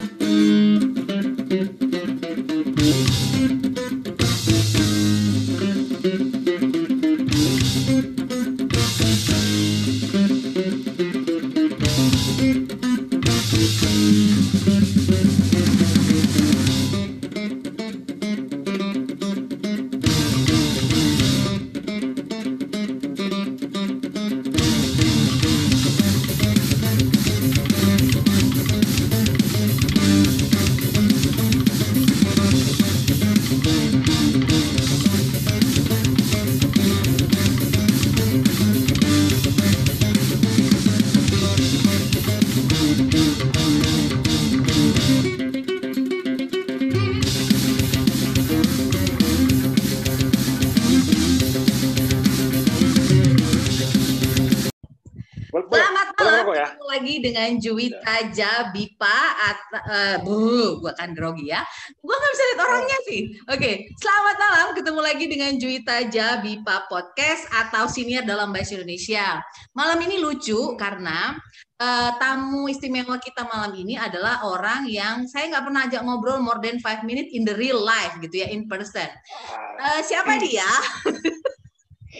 Selamat lagi dengan Juwita Jabipa atau uh, bu, gua kan grogi ya. Gua nggak bisa lihat orangnya sih. Oke, okay. selamat malam, ketemu lagi dengan Juwita Jabipa podcast atau senior dalam bahasa Indonesia. Malam ini lucu karena uh, tamu istimewa kita malam ini adalah orang yang saya nggak pernah ajak ngobrol more than five minutes in the real life gitu ya in person. Uh, siapa dia?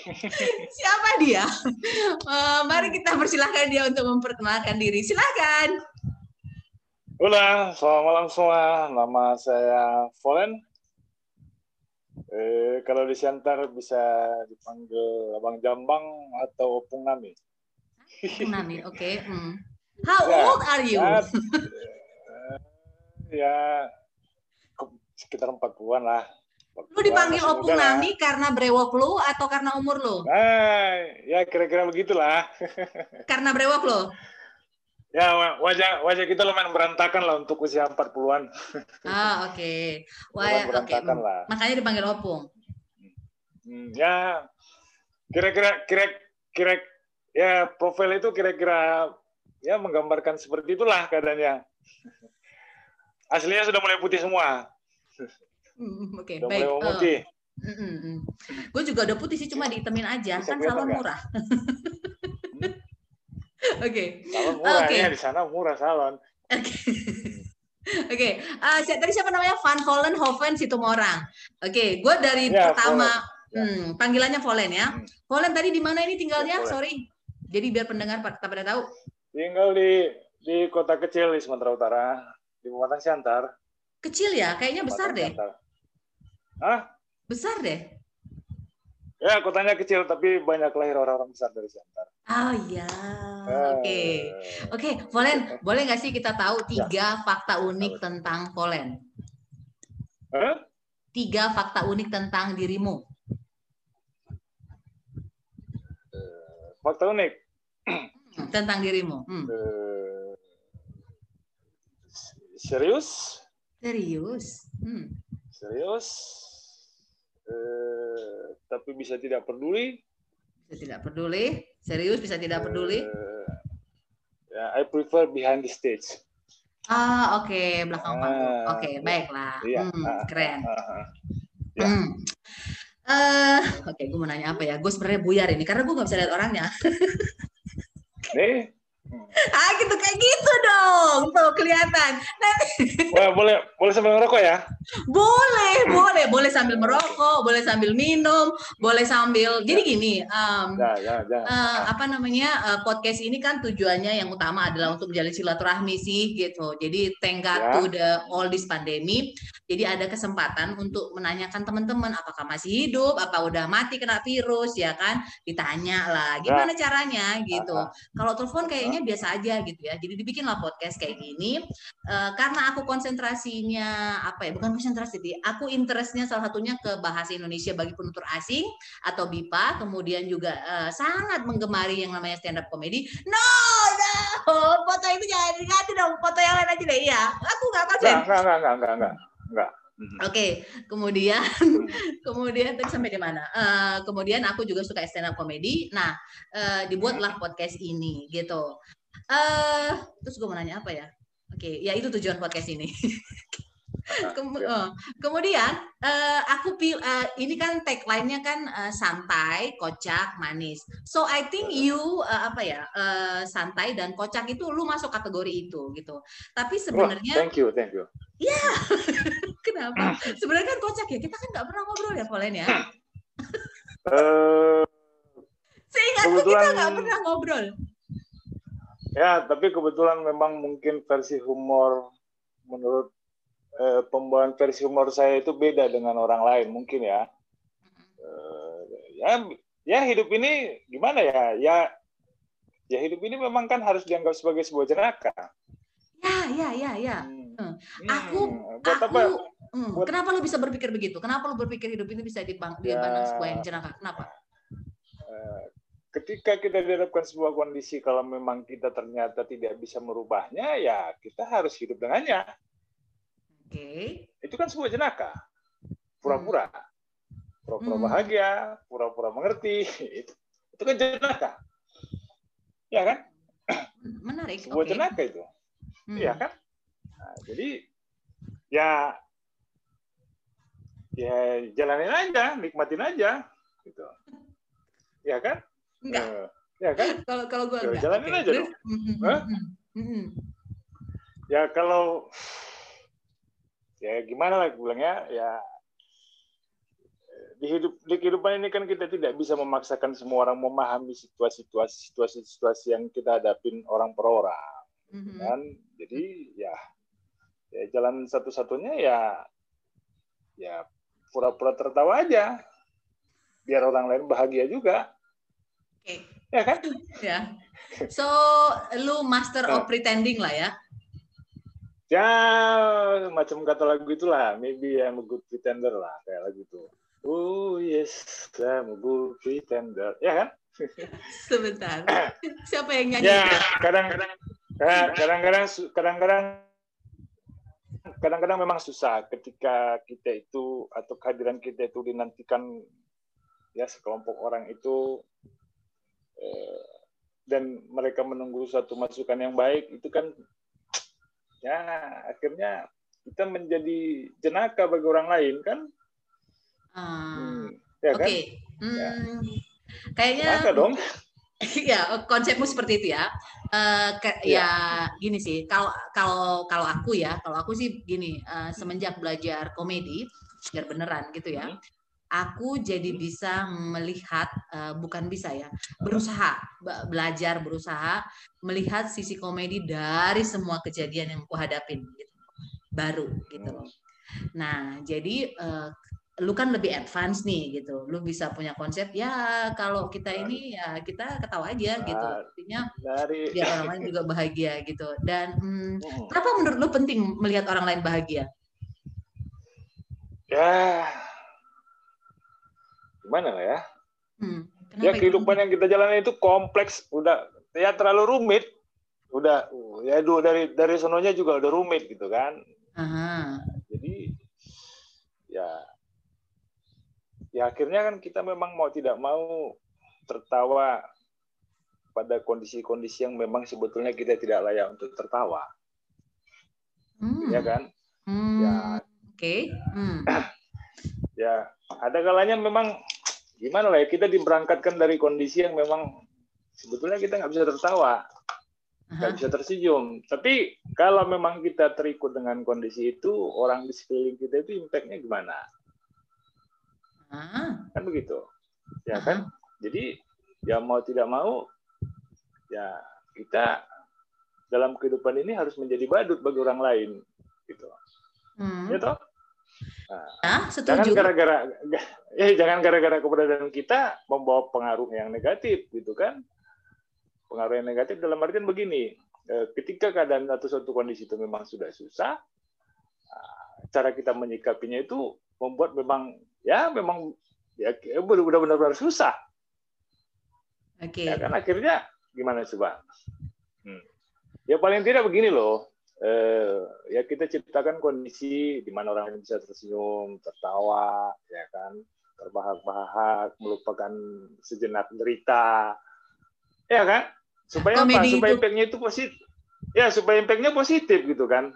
Siapa dia? Uh, mari kita persilahkan dia untuk memperkenalkan diri. Silakan. Halo, selamat malam semua. Nama saya Volen. Eh, kalau di Siantar bisa dipanggil Abang Jambang atau Opung Nami. Opung Nami, oke. Okay. Hmm. How ya, old are you? Ya, ya sekitar 40-an lah. Lu dipanggil Opung Nami karena brewok lu atau karena umur lu? Nah, ya kira-kira begitulah. karena brewok lu? Ya, wajah wajah kita lumayan berantakan lah untuk usia 40-an. Ah, oke. Okay. Wajah oke. Okay. Lah. Makanya dipanggil Opung. Hmm, ya, kira-kira kira-kira ya profil itu kira-kira ya menggambarkan seperti itulah keadaannya. Aslinya sudah mulai putih semua. Hmm, oke, okay, baik. Uh, mm, mm, mm. Gue juga udah putih sih, cuma ditemin aja. Bisa kan salon murah. Oke. Salon murah okay. ya, di sana murah salon. Oke. Okay. Oke, okay. uh, tadi siapa namanya? Van Hollen Hoven Situmorang. Oke, okay. gue dari ya, pertama, ya. hmm, panggilannya Volen ya. Hmm. Volen tadi di mana ini tinggalnya? Ya, Sorry. Jadi biar pendengar pada tahu. Tinggal di di kota kecil di Sumatera Utara, di Bumatang Siantar. Kecil ya? Kayaknya besar deh. Hah? Besar deh. Ya, kotanya kecil tapi banyak lahir orang-orang besar dari Siantar. Oh iya, oke, okay. oke, okay. Volen, boleh nggak sih kita tahu tiga ya. fakta unik tentang Volen? Huh? Tiga fakta unik tentang dirimu. Eh, fakta unik hmm, tentang dirimu. Hmm. Uh, serius? Serius. Hmm serius eh, tapi bisa tidak peduli bisa tidak peduli serius bisa tidak peduli eh, ya I prefer behind the stage ah oke okay. belakang panggung ah, oke okay, baiklah iya, hmm, ah, keren ah, ah, ya. hmm. Uh, oke, okay, gue mau nanya apa ya? Gue sebenarnya buyar ini karena gue nggak bisa lihat orangnya. nih, ah gitu kayak gitu dong tuh kelihatan. Nanti Wah, boleh boleh sambil merokok ya? Boleh boleh boleh sambil merokok boleh sambil minum boleh sambil jadi gini um, ya, ya, ya. Uh, apa namanya uh, podcast ini kan tujuannya yang utama adalah untuk menjalin silaturahmi sih gitu. Jadi thank God ya. to the all this pandemi jadi ada kesempatan untuk menanyakan teman-teman apakah masih hidup apa udah mati kena virus ya kan? Ditanya lah gimana ya. caranya gitu. Kalau telepon kayaknya kayaknya biasa aja gitu ya. Jadi dibikinlah podcast kayak gini. Uh, karena aku konsentrasinya apa ya? Bukan konsentrasi, sih. aku interestnya salah satunya ke bahasa Indonesia bagi penutur asing atau BIPA. Kemudian juga uh, sangat menggemari yang namanya stand up comedy. No, no, foto itu jangan diganti dong. Foto yang lain aja deh. Iya, aku nggak Enggak, enggak, enggak, enggak, enggak, enggak. Mm-hmm. Oke, okay. kemudian kemudian tadi sampai di mana? Uh, kemudian aku juga suka stand up comedy. Nah, uh, dibuatlah podcast ini gitu. Uh, terus gue mau nanya apa ya? Oke, okay. ya itu tujuan podcast ini. Kem uh, kemudian uh, aku pil uh, ini kan tagline-nya kan uh, santai, kocak, manis. So I think you uh, apa ya uh, santai dan kocak itu lu masuk kategori itu gitu. Tapi sebenarnya. Oh, thank you, thank you. Ya, yeah. kenapa? sebenarnya kan kocak ya. Kita kan nggak pernah ngobrol ya, Polen ya. uh, Seingatku kita nggak pernah ngobrol. Ya, tapi kebetulan memang mungkin versi humor menurut eh, pembawaan versi humor saya itu beda dengan orang lain mungkin ya. Eh, ya, ya hidup ini gimana ya? Ya, ya hidup ini memang kan harus dianggap sebagai sebuah jeraka. Ya, ya, ya, ya. Hmm. Hmm. Aku, buat aku, apa? Hmm. Buat, kenapa lu bisa berpikir begitu? Kenapa lu berpikir hidup ini bisa dipang, ya, sebuah yang jeraka? Kenapa? Eh, ketika kita dihadapkan sebuah kondisi kalau memang kita ternyata tidak bisa merubahnya ya kita harus hidup dengannya. Oke. Okay. Itu kan sebuah jenaka. Pura-pura. Pura-pura hmm. bahagia, pura-pura mengerti. Itu, itu kan jenaka. Ya kan? Menarik. Sebuah okay. jenaka itu. Iya hmm. kan? Nah, jadi ya ya jalanin aja, nikmatin aja gitu. Ya kan? Enggak. Uh, ya kan? Kalau kalau gue enggak. Jalanin okay. aja dong. Mm -hmm. Ya kalau ya gimana lah bilangnya ya di hidup di kehidupan ini kan kita tidak bisa memaksakan semua orang memahami situasi-situasi situasi-situasi yang kita hadapin orang per orang mm-hmm. kan jadi ya ya jalan satu-satunya ya ya pura-pura tertawa aja biar orang lain bahagia juga Okay. Ya kan? Ya. So, lu master of nah. pretending lah ya? Ya, macam kata lagu itulah. Maybe I'm a good pretender lah, kayak lagu itu. Oh yes, I'm a good pretender. Ya kan? Sebentar. Siapa yang nyanyi? Ya, kadang-kadang kadang-kadang kadang-kadang kadang-kadang memang susah ketika kita itu atau kehadiran kita itu dinantikan ya sekelompok orang itu Eh, dan mereka menunggu satu masukan yang baik itu kan ya akhirnya kita menjadi jenaka bagi orang lain kan uh, hmm, ya okay. kan hmm, ya. kayaknya dong ya konsepmu seperti itu ya. Uh, ke, ya. ya gini sih kalau kalau kalau aku ya kalau aku sih gini uh, semenjak belajar komedi biar beneran gitu ya hmm. aku jadi bisa melihat uh, bukan bisa ya berusaha belajar berusaha melihat sisi komedi dari semua kejadian yang aku hadapin gitu baru gitu. Loh nah jadi uh, lu kan lebih advance nih gitu. Lu bisa punya konsep ya kalau kita ini ya kita ketawa aja gitu. Artinya dari biar orang lain juga bahagia gitu. Dan hmm, kenapa menurut lu penting melihat orang lain bahagia? Ya. Gimana lah ya? Hmm, ya kehidupan itu? yang kita jalani itu kompleks, udah ya terlalu rumit, udah ya dulu dari dari sononya juga udah rumit gitu kan. Aha. Jadi ya ya akhirnya kan kita memang mau tidak mau tertawa pada kondisi-kondisi yang memang sebetulnya kita tidak layak untuk tertawa. Hmm. Ya kan? Hmm. Ya. Oke. Okay. Hmm. ya, ada kalanya memang gimana lah ya kita diberangkatkan dari kondisi yang memang sebetulnya kita nggak bisa tertawa nggak bisa tersenyum tapi kalau memang kita terikut dengan kondisi itu orang di sekeliling kita itu impactnya gimana kan begitu ya kan jadi ya mau tidak mau ya kita dalam kehidupan ini harus menjadi badut bagi orang lain gitu hmm. ya toh Nah, setuju. Jangan gara-gara ya jangan gara-gara keberadaan kita membawa pengaruh yang negatif gitu kan. Pengaruh yang negatif dalam artian begini, eh, ketika keadaan atau suatu kondisi itu memang sudah susah, ah, cara kita menyikapinya itu membuat memang ya memang ya udah benar-benar susah. Oke. Okay. Ya kan akhirnya gimana coba? Hmm. Ya paling tidak begini loh eh, ya kita ciptakan kondisi di mana orang bisa tersenyum, tertawa, ya kan, terbahak-bahak, melupakan sejenak derita, ya kan, supaya apa? Supaya impactnya itu positif, ya supaya impactnya positif gitu kan.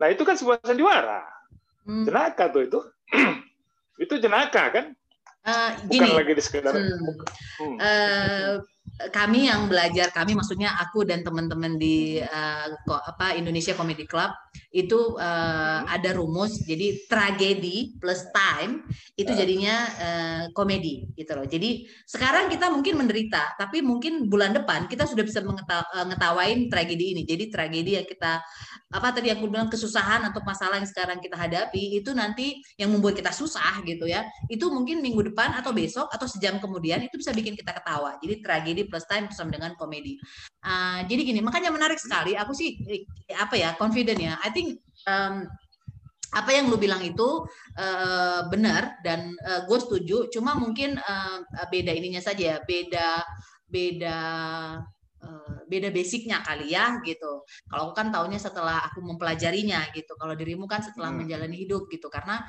Nah itu kan sebuah sandiwara. Hmm. Jenaka tuh itu. itu jenaka kan? Uh, Bukan gini, lagi di sekedar. Hmm, hmm. Uh, kami yang belajar kami maksudnya aku dan teman-teman di uh, apa Indonesia Comedy Club itu uh, ada rumus jadi tragedi plus time itu ah. jadinya uh, komedi gitu loh. Jadi sekarang kita mungkin menderita tapi mungkin bulan depan kita sudah bisa mengetawain tragedi ini. Jadi tragedi yang kita apa tadi aku bilang kesusahan atau masalah yang sekarang kita hadapi itu nanti yang membuat kita susah gitu ya. Itu mungkin minggu depan atau besok atau sejam kemudian itu bisa bikin kita ketawa. Jadi tragedi plus time bersama dengan komedi. Uh, jadi gini, makanya menarik sekali. Aku sih apa ya confident ya. I think um, apa yang lu bilang itu uh, benar dan uh, gue setuju. Cuma mungkin uh, beda ininya saja ya, beda beda Eh, beda basicnya kali ya gitu. Kalau aku kan tahunya setelah aku mempelajarinya gitu. Kalau dirimu kan setelah hmm. menjalani hidup gitu. Karena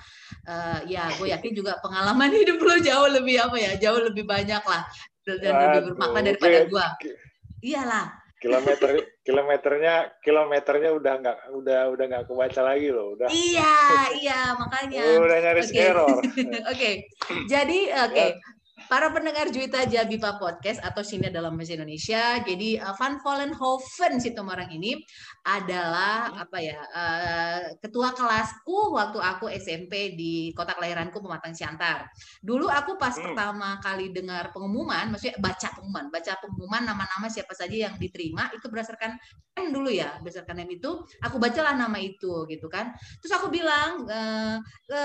uh, ya gue yakin juga pengalaman hidup lo jauh lebih apa ya, jauh lebih banyak lah dan lebih bermakna daripada gue. Iyalah. Kilometer kilometernya kilometernya udah nggak udah udah nggak kebaca lagi loh udah. Iya iya makanya. Udah nyaris okay. error. Oke. okay. Jadi oke. Okay. Para pendengar Juita Jabipa Podcast atau sini dalam bahasa Indonesia. Jadi uh, Van Vollenhoven si Tomarang ini adalah apa ya uh, ketua kelasku waktu aku SMP di kota kelahiranku Pematang Siantar. Dulu aku pas hmm. pertama kali dengar pengumuman, maksudnya baca pengumuman, baca pengumuman nama-nama siapa saja yang diterima itu berdasarkan M dulu ya, berdasarkan M itu aku bacalah nama itu gitu kan. Terus aku bilang, e,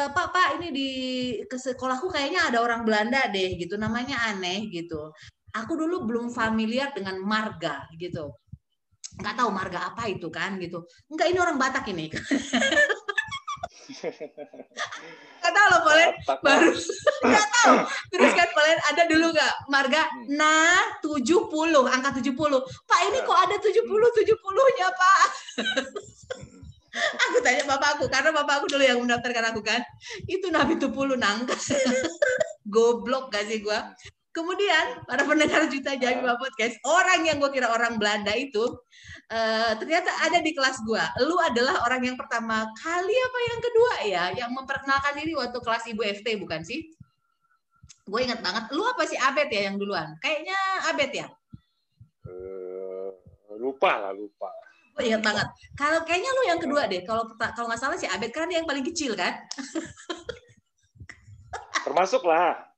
Pak Pak ini di ke sekolahku kayaknya ada orang Belanda deh gitu gitu namanya aneh gitu. Aku dulu belum familiar dengan marga gitu. Nggak tahu marga apa itu kan gitu. Enggak ini orang Batak ini. Nggak tahu loh boleh baru nggak tahu. Terus kan boleh. Ada dulu nggak? Marga hmm. nah 70 angka 70 pak ini kok ada 70 70 nya pak aku tanya bapak aku karena bapak aku dulu yang mendaftarkan aku kan. Itu nabi tupulu nangkas. Goblok gak sih gue kemudian para pendengar juta jadi podcast orang yang gue kira orang Belanda itu uh, ternyata ada di kelas gue lu adalah orang yang pertama kali apa yang kedua ya yang memperkenalkan diri waktu kelas ibu FT bukan sih? Gue ingat banget. Lu apa sih? Abed ya yang duluan? Kayaknya Abed ya? Uh, lupa lah lupa ingat banget. Kalau kayaknya lu yang kedua deh. Kalau kalau nggak salah si Abed karena dia yang paling kecil kan. Termasuk lah.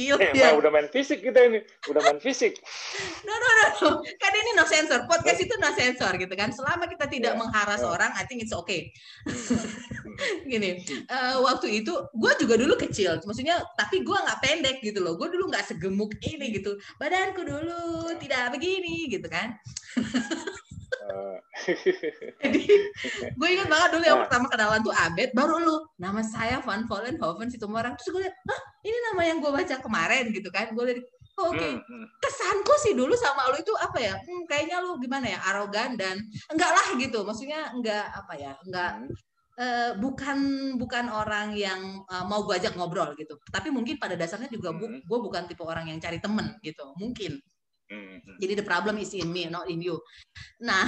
Iya, eh, ya. udah main fisik kita ini, udah main fisik. No, no, no, no. Kan ini no sensor. Podcast itu no sensor gitu kan. Selama kita tidak yeah. mengharas yeah. orang, I think it's okay. Gini, uh, waktu itu gue juga dulu kecil, maksudnya, tapi gue nggak pendek gitu loh. Gue dulu nggak segemuk ini gitu. Badanku dulu tidak begini gitu kan. Jadi gue ingat banget dulu yang nah. pertama kenalan tuh Abed, baru lu nama saya Van Vollenhoven situ orang terus gue lihat, ah ini nama yang gue baca kemarin gitu kan, gue lihat oh, oke okay. Hmm, hmm. kesanku sih dulu sama lu itu apa ya, hmm, kayaknya lu gimana ya arogan dan enggak lah gitu, maksudnya enggak apa ya, enggak hmm. Uh, bukan bukan orang yang uh, mau gue ajak ngobrol gitu. Tapi mungkin pada dasarnya juga bu, gue bukan tipe orang yang cari temen gitu. Mungkin. Mm-hmm. Jadi the problem is in me, not in you. Nah,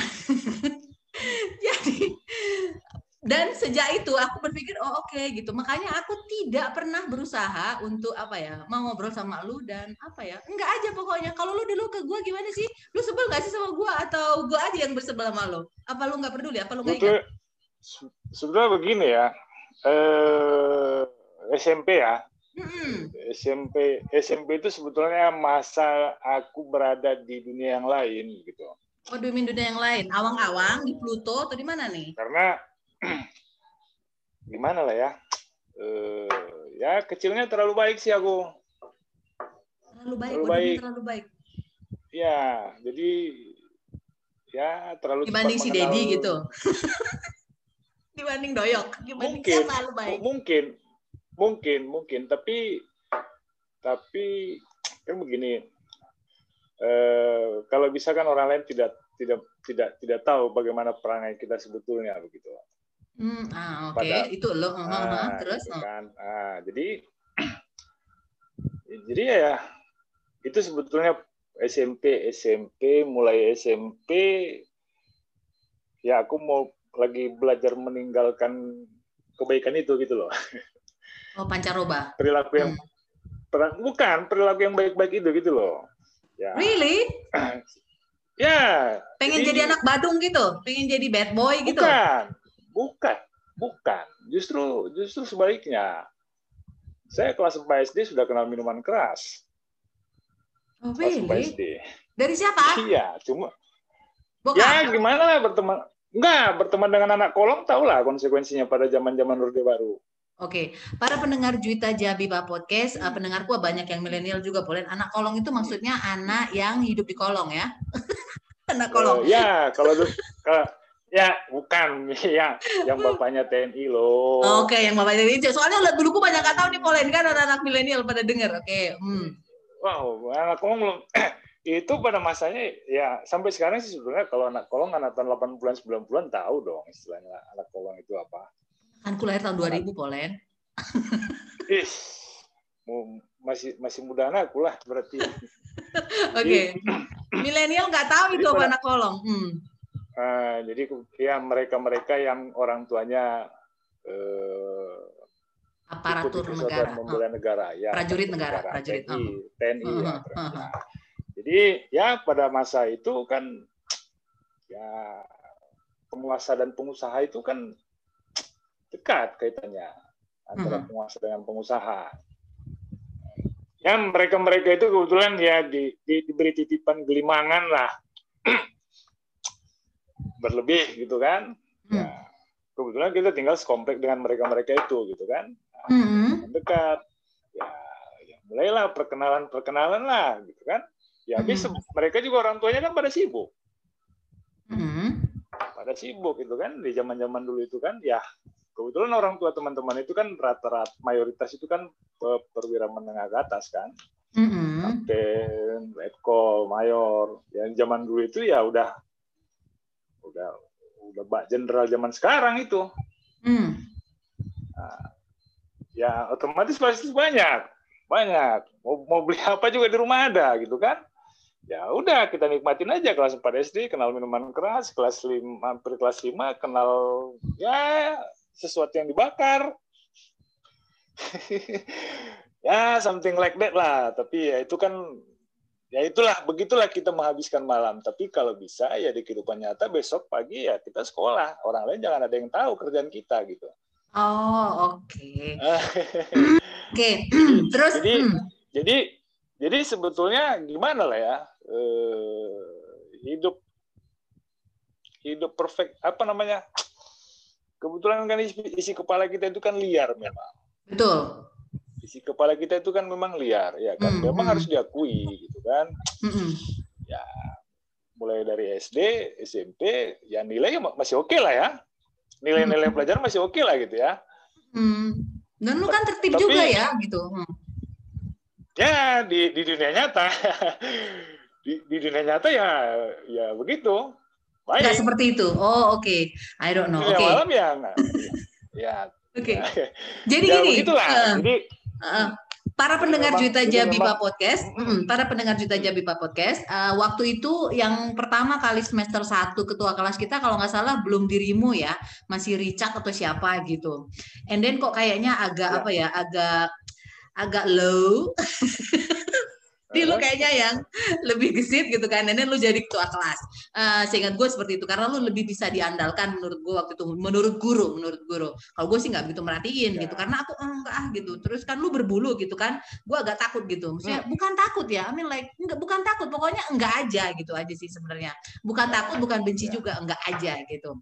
jadi dan sejak itu aku berpikir oh oke okay, gitu. Makanya aku tidak pernah berusaha untuk apa ya mau ngobrol sama lu dan apa ya enggak aja pokoknya. Kalau lu dulu ke gue gimana sih? Lu sebel gak sih sama gue atau gue aja yang bersebel sama lu? Apa lu nggak peduli? Apa lu nggak ingat? sebenarnya begini ya eh, SMP ya Hmm. SMP SMP itu sebetulnya masa aku berada di dunia yang lain gitu. Oh, di dunia yang lain, awang-awang di Pluto atau di mana nih? Karena gimana lah ya, uh, ya kecilnya terlalu baik sih aku. Terlalu baik, terlalu baik. Terlalu baik. Ya, jadi ya terlalu dibanding si Dedi gitu. dibanding Doyok, dibanding mungkin, siapa baik? Mungkin, mungkin mungkin. Tapi tapi kan begini. Eh, kalau bisa kan orang lain tidak tidak tidak tidak tahu bagaimana perangai kita sebetulnya begitu. Hmm, ah, oke. Okay. itu lo uh, uh, terus gitu kan. Ah, jadi jadi ya itu sebetulnya SMP SMP mulai SMP ya aku mau lagi belajar meninggalkan kebaikan itu gitu loh. Oh, pancaroba. Perilaku yang hmm. bukan perilaku yang baik-baik itu gitu loh. Ya. Really? ya. Pengen jadi, jadi anak Badung gitu? Pengen jadi bad boy gitu? Bukan. Bukan. Bukan. Justru justru sebaliknya. Saya kelas 4 SD sudah kenal minuman keras. Oh, really? Kelas 4 SD. Dari siapa? Iya, cuma Bukan. Ya gimana lah berteman Enggak, berteman dengan anak kolong tahulah konsekuensinya pada zaman-zaman Orde Baru. Oke, para pendengar Juita Jabiba Podcast, uh, pendengarku banyak yang milenial juga boleh. Anak kolong itu maksudnya anak yang hidup di kolong ya. anak kolong. Uh, ya, kalau kalau ya bukan ya yang bapaknya TNI loh. Oke, okay, yang bapaknya TNI. Soalnya dulu banyak nggak tahu nih Polen kan anak-anak milenial pada dengar. Oke, okay. hmm. Wow, anak kolong belum itu pada masanya ya sampai sekarang sih sebenarnya kalau anak kolong anak tahun 8 bulan 9 bulan tahu dong istilahnya anak kolong itu apa. Kan ku lahir tahun 2000 Polen. Ih, masih masih muda anakku lah berarti. Oke. Okay. Milenial nggak tahu itu apa anak kolong. Hmm. Uh, jadi ya mereka-mereka yang orang tuanya uh, aparatur negara, membela negara, ya prajurit negara, negara prajurit TNI, oh. TNI uh, ya, uh, uh, uh. Jadi ya pada masa itu kan ya penguasa dan pengusaha itu kan dekat kaitannya antara penguasa dengan pengusaha. Ya mereka-mereka itu kebetulan ya di, di, diberi titipan gelimangan lah berlebih gitu kan. Hmm. Ya, kebetulan kita tinggal sekomplek dengan mereka-mereka itu gitu kan. Nah. Dekat. Ya, ya mulailah perkenalan-perkenalan lah gitu kan. Ya habis mereka juga orang tuanya kan pada sibuk. Pada sibuk itu kan di zaman-zaman dulu itu kan ya kebetulan orang tua teman-teman itu kan rata-rata mayoritas itu kan perwira menengah ke atas kan. Mm-hmm. Kapten, letkol, mayor. Yang zaman dulu itu ya udah udah udah bak jenderal zaman sekarang itu. Mm. Nah, ya otomatis pasti banyak, banyak. Mau, mau beli apa juga di rumah ada gitu kan ya udah kita nikmatin aja kelas 4 SD kenal minuman keras kelas 5 hampir kelas 5 kenal ya sesuatu yang dibakar ya something like that lah tapi ya itu kan ya itulah begitulah kita menghabiskan malam tapi kalau bisa ya di kehidupan nyata besok pagi ya kita sekolah orang lain jangan ada yang tahu kerjaan kita gitu oh oke okay. oke okay. terus jadi hmm. jadi jadi sebetulnya gimana lah ya eh, hidup hidup perfect apa namanya kebetulan kan isi, isi kepala kita itu kan liar memang. Betul. Isi kepala kita itu kan memang liar ya kan? Mm, memang harus diakui gitu kan? Mm, ya mulai dari SD SMP ya nilainya masih oke okay lah ya. Nilai-nilai mm. pelajaran masih oke okay lah gitu ya. Mm. dan lu kan tertib Tapi, juga ya gitu. Mm. ya di di dunia nyata. Di, di dunia nyata ya ya begitu. Baik. Nggak seperti itu. Oh oke, okay. I don't know. Oke. Okay. malam ya, ya. Oke. Okay. Jadi ya, gini. Begitulah. Uh, Jadi uh, para pendengar Juta Jabiba Podcast, mm, para pendengar Juta Jabiba Podcast, uh, waktu itu yang pertama kali semester 1 ketua kelas kita kalau nggak salah belum dirimu ya, masih Richard atau siapa gitu. And then kok kayaknya agak ya. apa ya, agak agak low. di lu kayaknya yang lebih gesit gitu kan nenek lu jadi ketua kelas. Uh, seingat gue seperti itu karena lu lebih bisa diandalkan menurut gue waktu itu menurut guru menurut guru. Kalau gue sih nggak begitu merhatiin gitu karena aku enggak ah gitu. Terus kan lu berbulu gitu kan gue agak takut gitu. Maksudnya hmm. bukan takut ya I mean like enggak bukan takut pokoknya enggak aja gitu aja sih sebenarnya. Bukan takut bukan benci ya. juga enggak aja gitu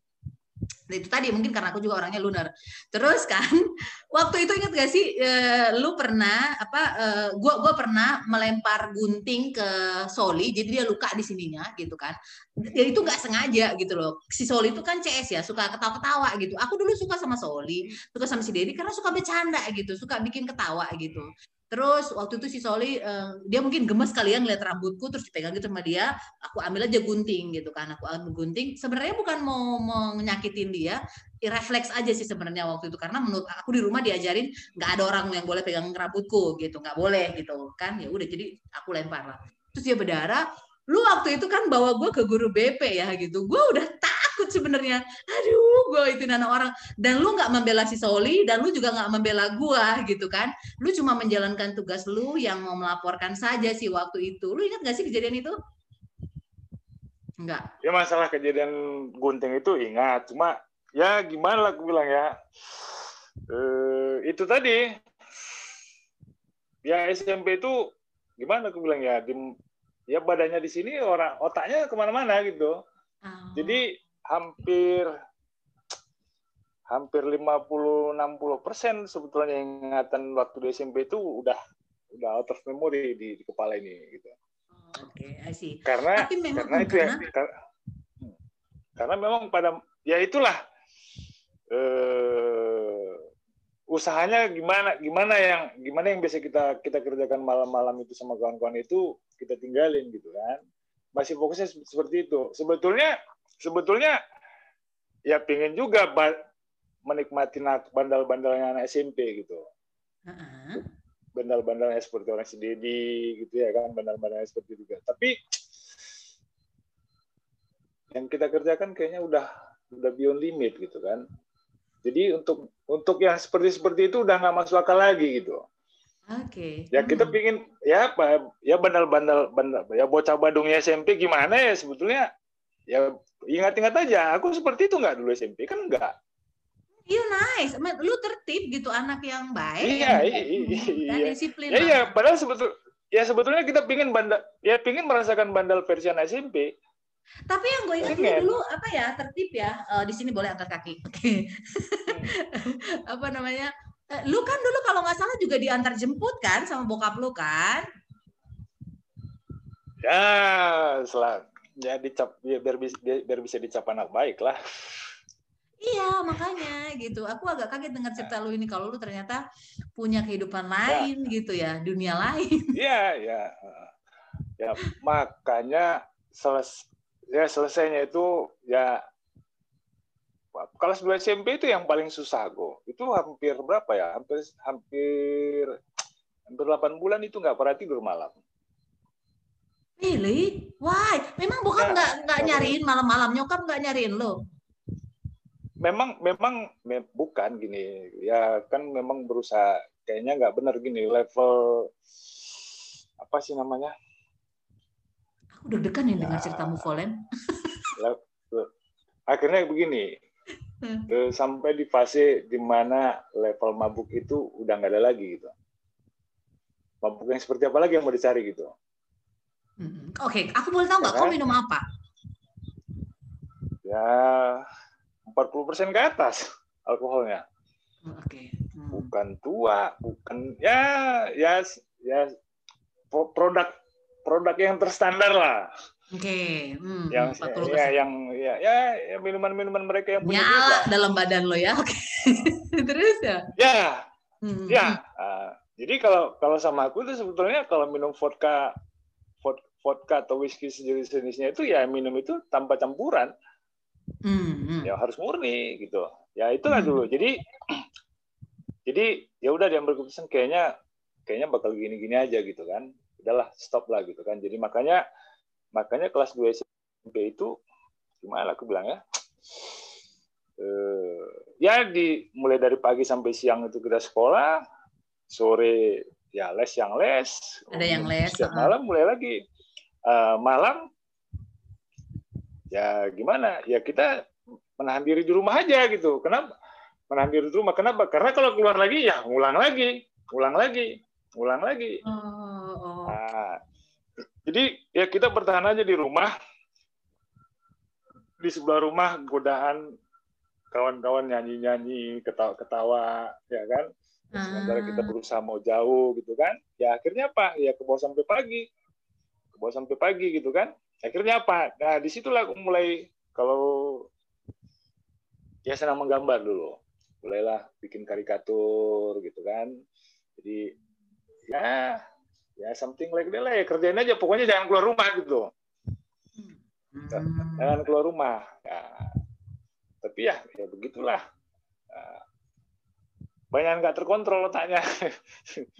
itu tadi mungkin karena aku juga orangnya lunar. Terus kan waktu itu ingat gak sih uh, lu pernah apa uh, gua gua pernah melempar gunting ke Soli jadi dia luka di sininya gitu kan. Ya itu nggak sengaja gitu loh. Si Soli itu kan CS ya, suka ketawa-ketawa gitu. Aku dulu suka sama Soli, suka sama si Dedi karena suka bercanda gitu, suka bikin ketawa gitu. Terus waktu itu si Soli uh, dia mungkin gemes kali ya ngeliat rambutku terus dipegang gitu sama dia, aku ambil aja gunting gitu kan. Aku ambil gunting. Sebenarnya bukan mau mau nyakitin dia, refleks aja sih sebenarnya waktu itu karena menurut aku di rumah diajarin nggak ada orang yang boleh pegang rambutku gitu, nggak boleh gitu kan. Ya udah jadi aku lempar lah. Terus dia berdarah, lu waktu itu kan bawa gue ke guru BP ya gitu. Gue udah tak takut sebenarnya aduh gue itu anak orang dan lu nggak membela si Soli dan lu juga nggak membela gue gitu kan lu cuma menjalankan tugas lu yang mau melaporkan saja sih waktu itu lu ingat gak sih kejadian itu Enggak. Ya masalah kejadian gunting itu ingat, cuma ya gimana lah aku bilang ya. Eh, itu tadi ya SMP itu gimana aku bilang ya di ya badannya di sini orang otaknya ke mana-mana gitu. Oh. Jadi hampir hampir 50-60 persen sebetulnya ingatan waktu di SMP itu udah udah out of memory di, di kepala ini gitu. Oh, Oke, okay, I see. Karena Tapi memang karena itu ya, karena... ya karena, karena memang pada ya itulah eh, usahanya gimana gimana yang gimana yang biasa kita kita kerjakan malam-malam itu sama kawan-kawan itu kita tinggalin gitu kan masih fokusnya seperti itu sebetulnya sebetulnya ya pengen juga menikmati bandal-bandalnya anak SMP gitu bandal-bandalnya seperti orang si Dedi gitu ya kan bandal-bandalnya seperti itu juga tapi yang kita kerjakan kayaknya udah udah beyond limit gitu kan jadi untuk untuk yang seperti seperti itu udah nggak masuk akal lagi gitu. Oke. Okay. Ya kita hmm. pingin ya ya bandal-bandal bandal ya bocah Badungnya SMP gimana ya sebetulnya ya ingat-ingat aja aku seperti itu nggak dulu SMP kan nggak. Iya nice, lu tertib gitu anak yang baik. Iya iya iya. disiplin. Ya, iya padahal sebetul ya sebetulnya kita pingin bandal ya pingin merasakan bandal versi SMP tapi yang gue ingat dulu, dulu apa ya tertib ya uh, di sini boleh angkat kaki. Oke. Okay. Hmm. apa namanya? Uh, lu kan dulu kalau nggak salah juga diantar jemput kan sama bokap lu kan? Ya, selang ya dicap biar, biar, biar bisa dicap anak baik lah. Iya, makanya gitu. Aku agak kaget dengar cerita lu ini kalau lu ternyata punya kehidupan ya. lain ya. gitu ya, dunia lain. Iya, ya. Ya, makanya seles ya selesainya itu ya kelas 2 SMP itu yang paling susah go itu hampir berapa ya hampir hampir hampir 8 bulan itu nggak pernah tidur malam Really? Why? Memang bukan ya, nggak ya, nggak nyariin malam-malam nyokap nggak nyariin lo? Memang memang me, bukan gini ya kan memang berusaha kayaknya nggak benar gini level apa sih namanya Aku deg-degan nih dengar ceritamu Volen. Akhirnya begini, hmm. sampai di fase di mana level mabuk itu udah nggak ada lagi gitu. Mabuk yang seperti apa lagi yang mau dicari gitu. Hmm. Oke, okay. aku boleh tahu nggak ya, kau minum apa? Ya, 40% ke atas alkoholnya. Oh, oke. Okay. Hmm. Bukan tua, bukan ya ya ya produk produk yang terstandar lah. Oke. Okay. Hmm, yang ya, yang ya ya, ya minuman-minuman mereka yang punya lah dalam badan lo ya. Oke. Okay. Terus ya? Ya. Hmm. Ya. Uh, jadi kalau kalau sama aku itu sebetulnya kalau minum vodka vodka atau whisky sejenis-jenisnya itu ya minum itu tanpa campuran. Hmm, hmm. Ya harus murni gitu. Ya itulah hmm. dulu. Jadi jadi ya udah dia keputusan kayaknya kayaknya bakal gini-gini aja gitu kan udahlah stop lah gitu kan jadi makanya makanya kelas 2 SMP itu gimana aku bilang ya eh, ya di mulai dari pagi sampai siang itu kita sekolah sore ya les yang les ada yang les setiap malam mulai lagi uh, malam ya gimana ya kita menahan diri di rumah aja gitu kenapa menahan diri di rumah kenapa karena kalau keluar lagi ya ngulang lagi ngulang lagi ngulang lagi oh Oh. Nah, jadi ya kita bertahan aja di rumah. Di sebelah rumah godaan kawan-kawan nyanyi-nyanyi, ketawa-ketawa, ya kan. Sementara kita ah. berusaha mau jauh gitu kan. Ya akhirnya apa? Ya ke bawah sampai pagi. Ke bawah sampai pagi gitu kan. Akhirnya apa? Nah, di situlah aku mulai kalau ya senang menggambar dulu. Mulailah bikin karikatur gitu kan. Jadi ya ya something like that lah ya kerjain aja pokoknya jangan keluar rumah gitu hmm. jangan keluar rumah ya. tapi ya ya begitulah banyak nggak terkontrol otaknya. Oke,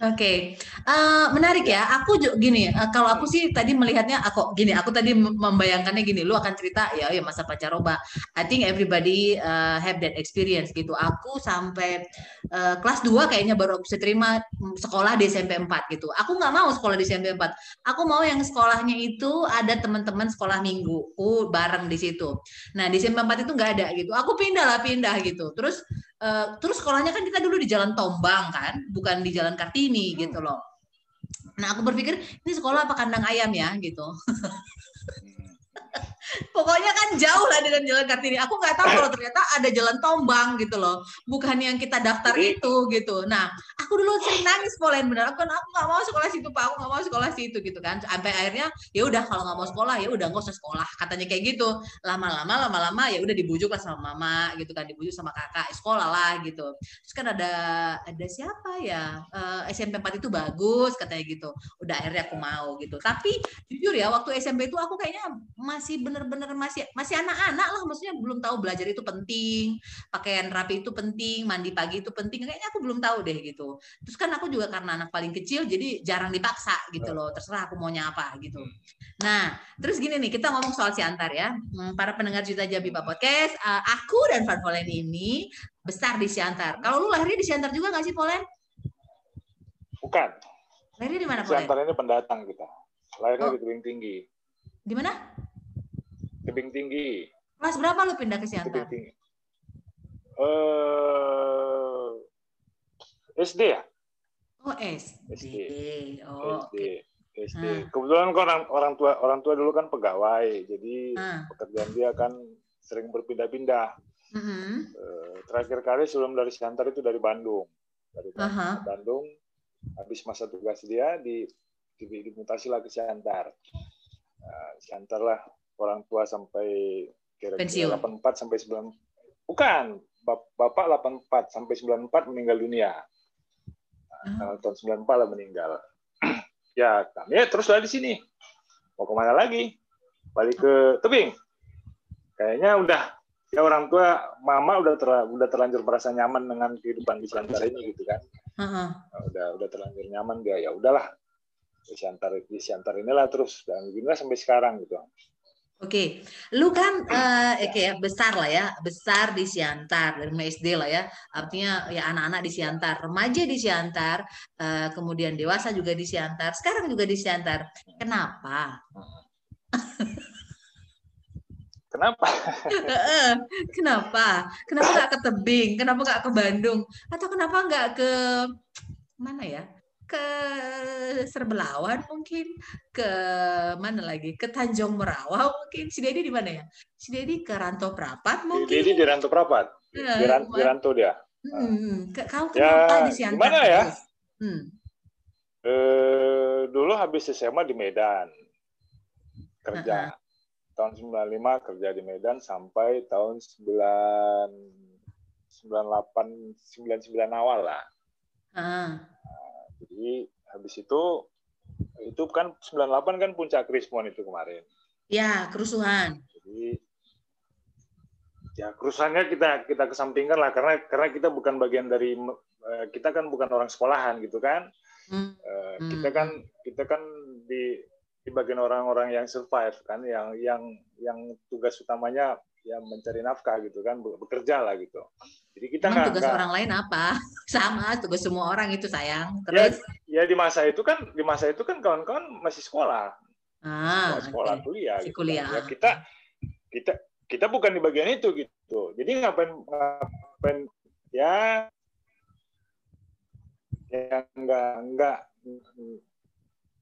okay. uh, eh, menarik ya. Aku gini, uh, kalau aku sih tadi melihatnya, aku gini, aku tadi membayangkannya gini, lu akan cerita ya, ya masa pacaroba. I think everybody uh, have that experience gitu. Aku sampai uh, kelas 2 kayaknya baru aku bisa terima sekolah di SMP 4 gitu. Aku nggak mau sekolah di SMP 4. Aku mau yang sekolahnya itu ada teman-teman sekolah minggu, aku bareng di situ. Nah di SMP 4 itu nggak ada gitu. Aku pindah lah pindah gitu. Terus uh, terus sekolahnya kan kita dulu di Jalan Tombang kan, bukan di Jalan Kartini gitu loh. Nah aku berpikir ini sekolah apa kandang ayam ya gitu. Pokoknya kan jauh lah dengan jalan Kartini. Aku nggak tahu kalau ternyata ada jalan Tombang gitu loh. Bukan yang kita daftar itu gitu. Nah, aku dulu sering nangis Polen bener. Aku aku nggak mau sekolah situ Pak. Aku nggak mau sekolah situ gitu kan. Sampai akhirnya ya udah kalau nggak mau sekolah ya udah nggak usah sekolah. Katanya kayak gitu. Lama-lama lama-lama ya udah dibujuk lah sama mama gitu kan. Dibujuk sama kakak eh, sekolah lah gitu. Terus kan ada ada siapa ya? Uh, eh, SMP 4 itu bagus katanya gitu. Udah akhirnya aku mau gitu. Tapi jujur ya waktu SMP itu aku kayaknya masih bener bener-bener masih masih anak-anak lah maksudnya belum tahu belajar itu penting pakaian rapi itu penting mandi pagi itu penting kayaknya aku belum tahu deh gitu. Terus kan aku juga karena anak paling kecil jadi jarang dipaksa gitu ya. loh terserah aku maunya apa gitu. Hmm. nah terus gini nih kita ngomong soal si antar ya. Hmm, para pendengar cerita Jabi Pak Podcast uh, aku dan Van Polen ini besar di Siantar kalau lu lahirnya di Siantar juga nggak sih Polen bukan. Lahirnya di mana Polen Siantar ini pendatang kita. Lahirnya oh. di Tebing Tinggi. Di mana Tebing Tinggi. Kelas berapa lu pindah ke Siantar? Tebing Tinggi. Uh, SD ya? Oh SD. SD. Oh, SD. Okay. SD. Hmm. Kebetulan kan orang orang tua orang tua dulu kan pegawai, jadi hmm. pekerjaan dia kan sering berpindah-pindah. Hmm. Uh, terakhir kali sebelum dari Siantar itu dari Bandung, dari uh -huh. Bandung. Habis masa tugas dia di, di dimutasi lah ke Siantar. Uh, Siantar lah orang tua sampai kira-kira 84 sampai 9 bukan bapak 84 sampai 94 meninggal dunia. Nah, tahun 94 lah meninggal. Ya kami ya terus lah di sini. Mau ke mana lagi? Balik ke tebing. Kayaknya udah ya orang tua mama udah ter, udah terlanjur merasa nyaman dengan kehidupan di Siantar ini gitu kan. Uh-huh. nah, udah udah terlanjur nyaman dia ya udahlah. Di Siantar di Siantar inilah terus dan beginilah sampai sekarang gitu Oke, lu kan uh, oke okay, besar lah ya, besar di Siantar dari SD lah ya. Artinya ya anak-anak di Siantar, remaja di Siantar, uh, kemudian dewasa juga di Siantar, sekarang juga di Siantar. Kenapa? Kenapa? kenapa? Kenapa nggak ke tebing? Kenapa nggak ke Bandung? Atau kenapa nggak ke mana ya? Ke Serbelawan mungkin ke mana lagi? Ke Tanjung Merawa mungkin. Si Dedi di mana ya? Si Dedi ke Ranto Prapat mungkin. Si Dedi di Ranto Prapat? Ya, di, Ran, di Ranto dia? Hmm, kau kenapa ya, di Siantar gimana ya? Hmm. eh, dulu habis SMA di Medan. Kerja. Uh -huh. tahun 95 kerja di Medan sampai tahun 9 98 99 awal lah. Uh -huh. Jadi habis itu itu kan 98 kan puncak Krismon itu kemarin. Ya, kerusuhan. Jadi ya kerusuhannya kita kita kesampingkan lah karena karena kita bukan bagian dari eh, kita kan bukan orang sekolahan gitu kan. Hmm. Eh, kita kan kita kan di di bagian orang-orang yang survive kan yang yang yang tugas utamanya ya mencari nafkah gitu kan bekerja lah gitu jadi kita nggak tugas gak, orang lain apa? Sama tugas semua orang itu sayang. Ya, terus? ya, ya di masa itu kan di masa itu kan kawan-kawan masih sekolah. Ah, sekolah, sekolah okay. kuliah gitu. kuliah. Ya, kita kita kita bukan di bagian itu gitu. Jadi ngapain ngapain ya ya nggak nggak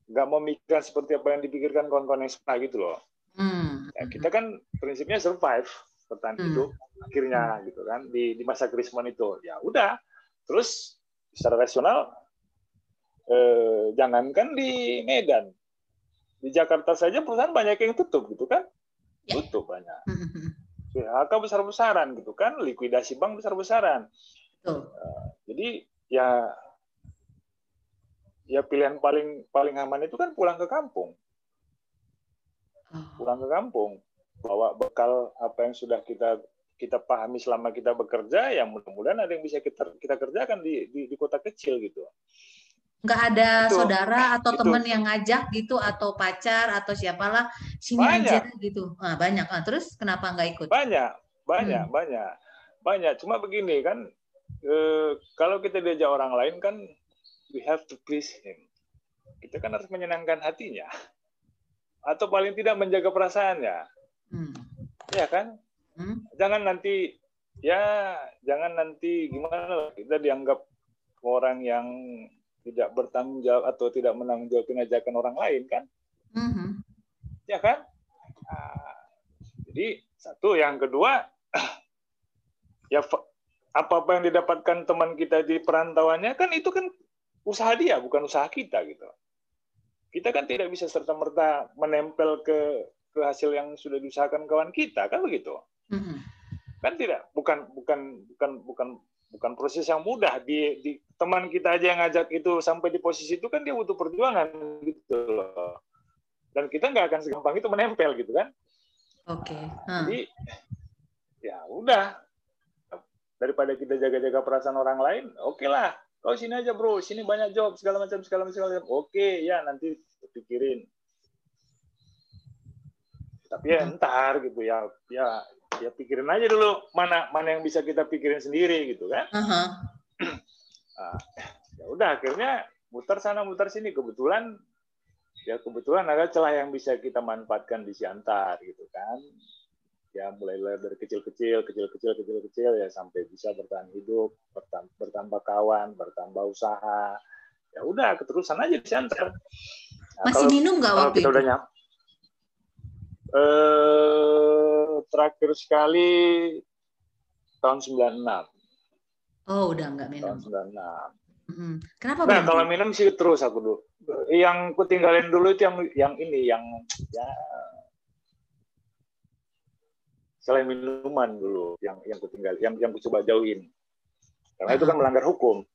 nggak memikirkan seperti apa yang dipikirkan kawan-kawan yang sekolah gitu loh. Hmm. Ya, kita kan prinsipnya survive bertahan hmm. hidup akhirnya gitu kan di di masa krismon itu. Ya udah terus secara rasional eh, jangankan di Medan. Di Jakarta saja perusahaan banyak yang tutup gitu kan? Ya. tutup banyak. PHK besar-besaran gitu kan? Likuidasi bank besar-besaran. Uh, jadi ya ya pilihan paling paling aman itu kan pulang ke kampung. Pulang ke kampung bawa bekal apa yang sudah kita kita pahami selama kita bekerja ya mudah-mudahan ada yang bisa kita kita kerjakan di di, di kota kecil gitu. Nggak ada itu, saudara atau teman yang ngajak gitu atau pacar atau siapalah sini banyak. aja gitu. Ah, banyak. Ah, terus kenapa nggak ikut? Banyak banyak hmm. banyak. Banyak. Cuma begini kan eh, kalau kita diajak orang lain kan we have to please him. Kita kan harus menyenangkan hatinya. Atau paling tidak menjaga perasaannya hmm. ya kan Hmm? Jangan nanti ya jangan nanti gimana kita dianggap orang yang tidak bertanggung jawab atau tidak menanggung jawab pengajakan orang lain kan? Mm-hmm. Ya kan? Nah, jadi satu, yang kedua ya apa-apa yang didapatkan teman kita di perantauannya kan itu kan usaha dia bukan usaha kita gitu. Kita kan tidak bisa serta merta menempel ke ke hasil yang sudah diusahakan kawan kita kan begitu. Mm-hmm. Kan tidak, bukan bukan bukan bukan bukan proses yang mudah. Di, di teman kita aja yang ngajak itu sampai di posisi itu kan dia butuh perjuangan gitu loh. Dan kita nggak akan segampang itu menempel gitu kan. Oke. Okay. Hmm. Jadi ya udah daripada kita jaga-jaga perasaan orang lain, oke okay lah. Kau sini aja bro, sini banyak job segala macam segala macam. Segala macam. Oke okay, ya nanti pikirin. Tapi ya entar gitu ya, ya ya pikirin aja dulu mana mana yang bisa kita pikirin sendiri gitu kan. Uh-huh. nah, ya udah akhirnya muter sana muter sini. Kebetulan ya kebetulan ada celah yang bisa kita manfaatkan di Siantar gitu kan. Ya mulai dari kecil-kecil kecil-kecil kecil-kecil ya sampai bisa bertahan hidup bertambah, bertambah kawan bertambah usaha. Ya udah keterusan aja di Siantar. Nah, masih kalau, minum nggak waktu kita itu? udah nyam, eh, terakhir sekali tahun 96. Oh, udah nggak minum. Tahun 96. Hmm. Kenapa? Nah, kalau minum sih terus aku dulu. Yang ku tinggalin dulu itu yang yang ini yang ya selain minuman dulu yang yang ku tinggal yang yang ku coba jauhin. Karena itu kan melanggar hukum.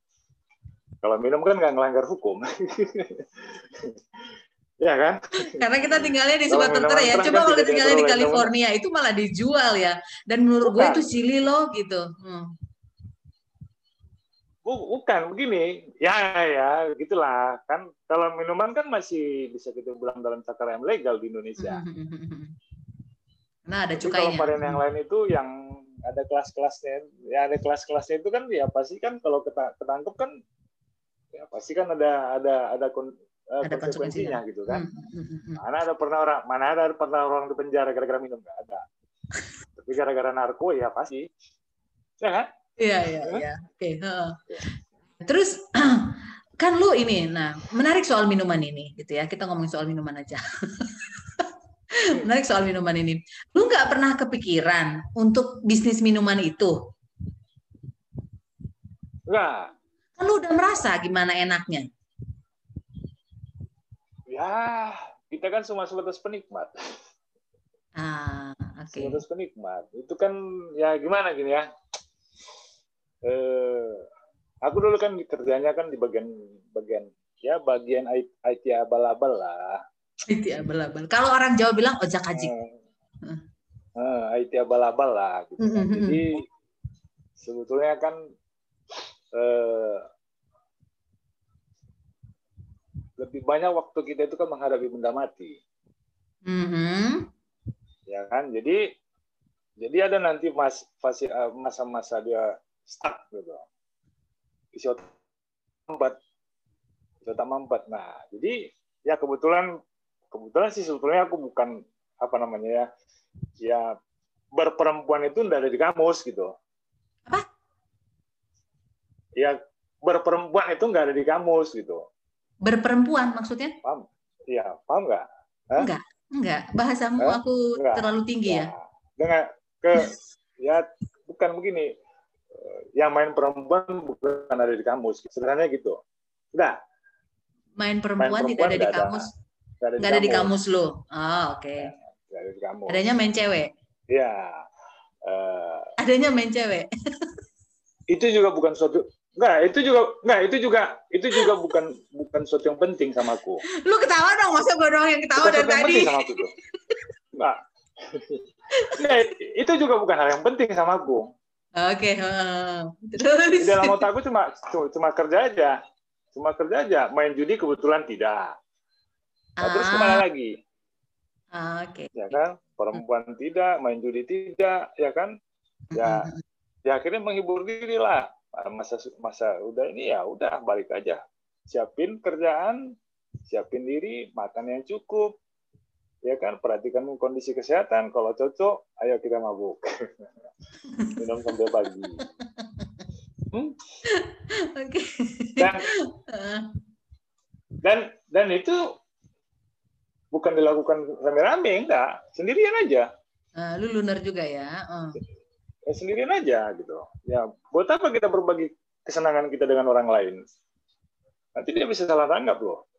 Kalau minum kan nggak melanggar hukum. Ya kan? Karena kita tinggalnya di Sumatera ya. Coba kalau kita tinggalnya di California itu malah dijual ya. Dan menurut gue itu silly loh gitu. Hmm. Bukan begini, ya ya gitulah kan. Kalau minuman kan masih bisa kita bilang dalam takaran legal di Indonesia. Nah ada cukainya. Kalau varian yang lain itu yang ada kelas-kelasnya, ya ada kelas-kelasnya itu kan ya pasti kan kalau ketangkep kan ya pasti kan ada ada ada ada konsekuensinya gitu kan. Hmm, hmm, hmm, hmm. Mana ada pernah orang mana ada pernah orang di penjara gara-gara minum nggak ada. Tapi gara-gara narko ya pasti. Ya kan? Iya iya iya. Oke. Terus kan lu ini, nah menarik soal minuman ini gitu ya. Kita ngomongin soal minuman aja. menarik soal minuman ini. Lu nggak pernah kepikiran untuk bisnis minuman itu? Enggak. Kan lu udah merasa gimana enaknya? Ya kita kan cuma sebatas penikmat. Ah, oke. Okay. Sebatas penikmat. Itu kan ya gimana gini ya. Eh, aku dulu kan kerjanya kan di bagian bagian ya bagian IT abal-abal lah. IT abal-abal. Kalau orang Jawa bilang ojek haji. Uh, uh, IT abal-abal lah. Gitu. Mm -hmm. Jadi sebetulnya kan eh, lebih banyak waktu kita itu kan menghadapi benda mati. Mm-hmm. Ya kan, jadi jadi ada nanti mas eh, masa-masa dia stuck gitu. Isi otak membat, isi otak membat. Nah, jadi ya kebetulan kebetulan sih sebetulnya aku bukan apa namanya ya, ya berperempuan itu tidak ada di kamus gitu. Apa? Ya berperempuan itu nggak ada di kamus gitu. Berperempuan maksudnya? Paham? Iya, paham nggak? Enggak, enggak. Bahasamu Hah? aku enggak. terlalu tinggi ya. ya. Dengan ke ya bukan begini. Yang main perempuan bukan ada di kamus. Sebenarnya gitu. Enggak. Main perempuan, main perempuan tidak ada di kamus. Enggak ada, ada di kamus lo. Ah, oke. Okay. Ya, ada di kamus. Adanya main cewek. Iya. Uh, adanya main cewek. itu juga bukan suatu Enggak, itu juga enggak, itu juga itu juga bukan bukan sesuatu yang penting sama aku. Lu ketawa dong, masa gue doang yang ketawa dari tadi. sama aku tuh. Enggak. itu juga bukan hal yang penting sama aku. Oke, okay. terus di dalam otak aku cuma cuma kerja aja, cuma kerja aja. Main judi kebetulan tidak. Nah, terus ke mana ah. lagi? Ah, Oke. Okay. Ya kan, perempuan hmm. tidak, main judi tidak, ya kan? Ya, ya akhirnya menghibur diri lah. Masa masa udah ini ya udah balik aja. Siapin kerjaan, siapin diri, makan yang cukup, ya kan perhatikan kondisi kesehatan kalau cocok ayo kita mabuk minum sampai pagi hmm? okay. dan dan dan itu bukan dilakukan rame-rame enggak sendirian aja uh, lu lunar juga ya uh. Ya sendirian aja gitu. Ya buat apa kita berbagi kesenangan kita dengan orang lain? Nanti dia bisa salah tanggap loh.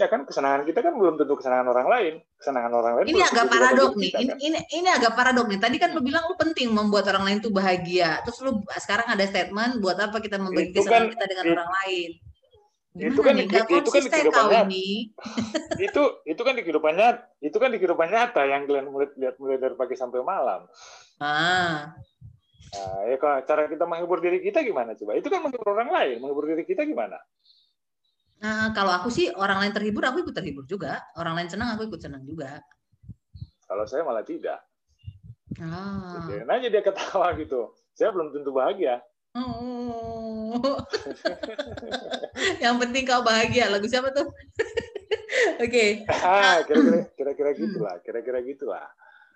Ya kan kesenangan kita kan belum tentu kesenangan orang lain. Kesenangan orang lain ini agak paradok nih kita, ini, kan? ini ini agak paradok nih. Tadi kan lu bilang lu penting membuat orang lain tuh bahagia. Terus lu sekarang ada statement buat apa kita membagi kesenangan kan, kita dengan it, orang lain Gimana itu kan nih? itu kan di kehidupan nyata itu itu kan di kehidupan nyata itu kan di kehidupan nyata yang kalian mulai lihat mulai dari pagi sampai malam ah nah, ya cara kita menghibur diri kita gimana coba itu kan menghibur orang lain menghibur diri kita gimana Nah, kalau aku sih orang lain terhibur, aku ikut terhibur juga. Orang lain senang, aku ikut senang juga. Kalau saya malah tidak. Ah. Biarin aja dia ketawa gitu. Saya belum tentu bahagia. Oh. Yang penting kau bahagia. Lagu siapa tuh? Oke. okay. Ah, kira-kira kira-kira gitulah, kira-kira gitulah.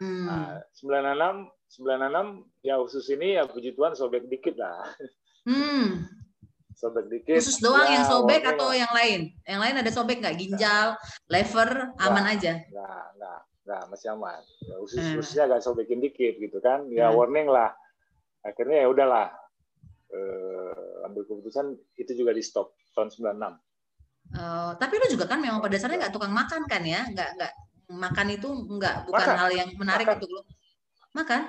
Hmm. Nah, 96 96 ya khusus ini ya puji Tuhan sobek dikit lah. Hmm sobek dikit. Khusus doang ya, yang sobek atau yang lain? Yang lain ada sobek nggak? Ginjal, lever, aman nah, aja? Nggak, nggak, nggak, masih aman. Ya, usus hmm. ususnya agak sobekin dikit gitu kan? Ya hmm. warning lah. Akhirnya ya udahlah. Uh, ambil keputusan itu juga di stop tahun 96. Uh, tapi lu juga kan memang pada dasarnya nggak tukang makan kan ya? Nggak, nggak makan itu nggak bukan makan. hal yang menarik makan. untuk lu. Makan?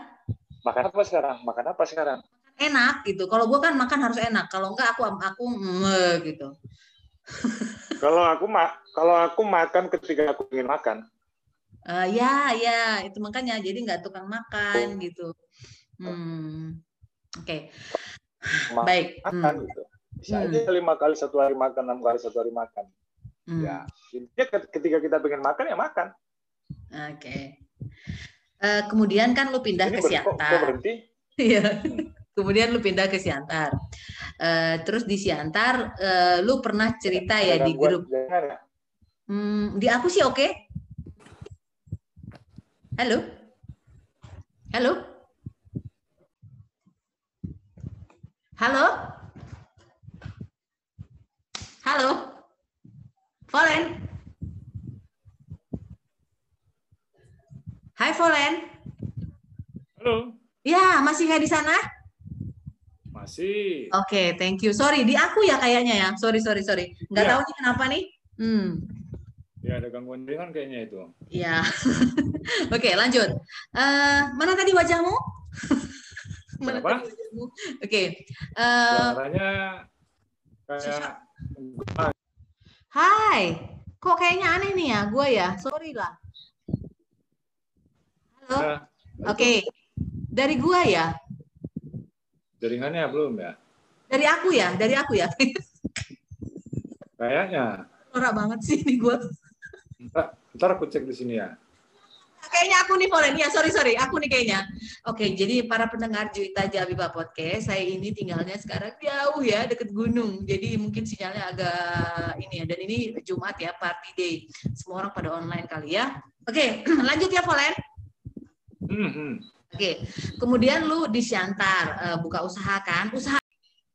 Makan apa sekarang? Makan apa sekarang? enak gitu. Kalau gue kan makan harus enak. Kalau enggak aku aku nge gitu. kalau aku mak kalau aku makan ketika aku ingin makan. Uh, ya ya itu makanya jadi nggak tukang makan gitu. Hmm. Oke. Okay. Baik. Makan hmm. gitu. Bisa hmm. aja lima kali satu hari makan, enam kali satu hari makan. Hmm. Ya, intinya ketika kita pengen makan ya makan. Oke. Okay. Uh, kemudian kan lu pindah Ini ke Siantar. Iya. Kemudian lu pindah ke Siantar. Uh, terus di Siantar, uh, lu pernah cerita ya di grup. Ya? Hmm, di aku sih oke. Okay. Halo? Halo? Halo? Halo? Volen? Hai Volen. Halo. Ya, masih nggak di sana? Masih. Oke, okay, thank you. Sorry, di aku ya kayaknya ya. Sorry, sorry, sorry. Nggak ya. tahu nih kenapa nih. Hmm. Ya, ada gangguan jaringan kayaknya itu. Iya. Oke, okay, lanjut. Uh, mana tadi wajahmu? mana Apa? Oke. Okay. Uh, eh, kayak Hai. Kok kayaknya aneh nih ya, gue ya. Sorry lah. Halo. Oke. Okay. Dari gua ya. Jaringannya belum ya? Dari aku ya, dari aku ya. Kayaknya. Norak banget sih ini gue. Ntar, ntar aku cek di sini ya. Kayaknya aku nih Polen. Ya, sorry, sorry. Aku nih kayaknya. Oke, jadi para pendengar Juita Jabiba Podcast, saya ini tinggalnya sekarang jauh ya, deket gunung. Jadi mungkin sinyalnya agak ini ya. Dan ini Jumat ya, party day. Semua orang pada online kali ya. Oke, lanjut ya Polen. Hmm, hmm. Oke, kemudian lu di Siantar uh, buka usaha kan? Usaha.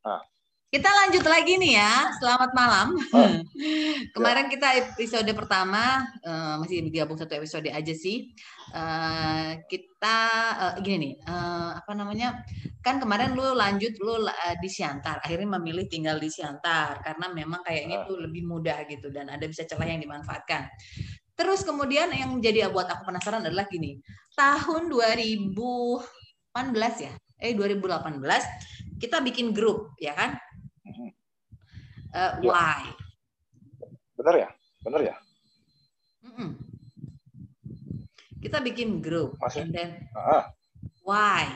Ah. Kita lanjut lagi nih ya. Selamat malam. Ah. Kemarin kita episode pertama uh, masih digabung satu episode aja sih. Uh, kita uh, gini nih, uh, apa namanya? Kan kemarin lu lanjut lu uh, di Siantar, akhirnya memilih tinggal di Siantar karena memang kayaknya itu lebih mudah gitu dan ada bisa celah yang dimanfaatkan. Terus kemudian yang jadi buat aku penasaran adalah gini, tahun 2018 ya, eh 2018 kita bikin grup ya kan? Uh, ya. Why? Benar ya, benar ya. kita bikin grup. Maksud? And then, ah. why?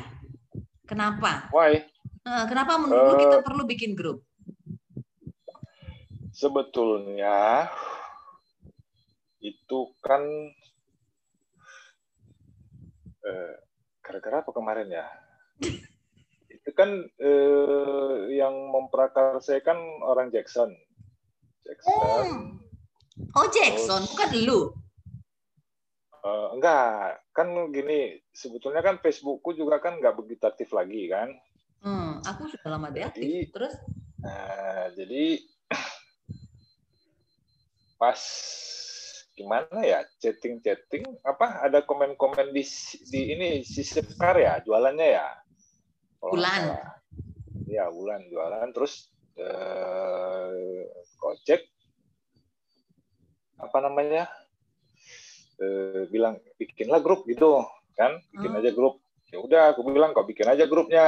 Kenapa? Why? Kenapa menurut uh, kita perlu bikin grup? Sebetulnya itu kan eh, gara-gara apa kemarin ya? itu kan eh, yang memprakarsakan orang Jackson. Jackson. Oh, oh Jackson, terus, bukan lu? Uh, enggak, kan gini, sebetulnya kan Facebookku juga kan nggak begitu aktif lagi kan. Hmm, aku sudah lama deaktif. Terus? Nah, jadi pas gimana ya chatting chatting apa ada komen komen di di ini si Sekar ya jualannya ya? Bulan ya bulan jualan. Terus eh, kocek apa namanya eh, bilang bikinlah grup gitu kan? Bikin hmm. aja grup. Ya udah aku bilang kok bikin aja grupnya?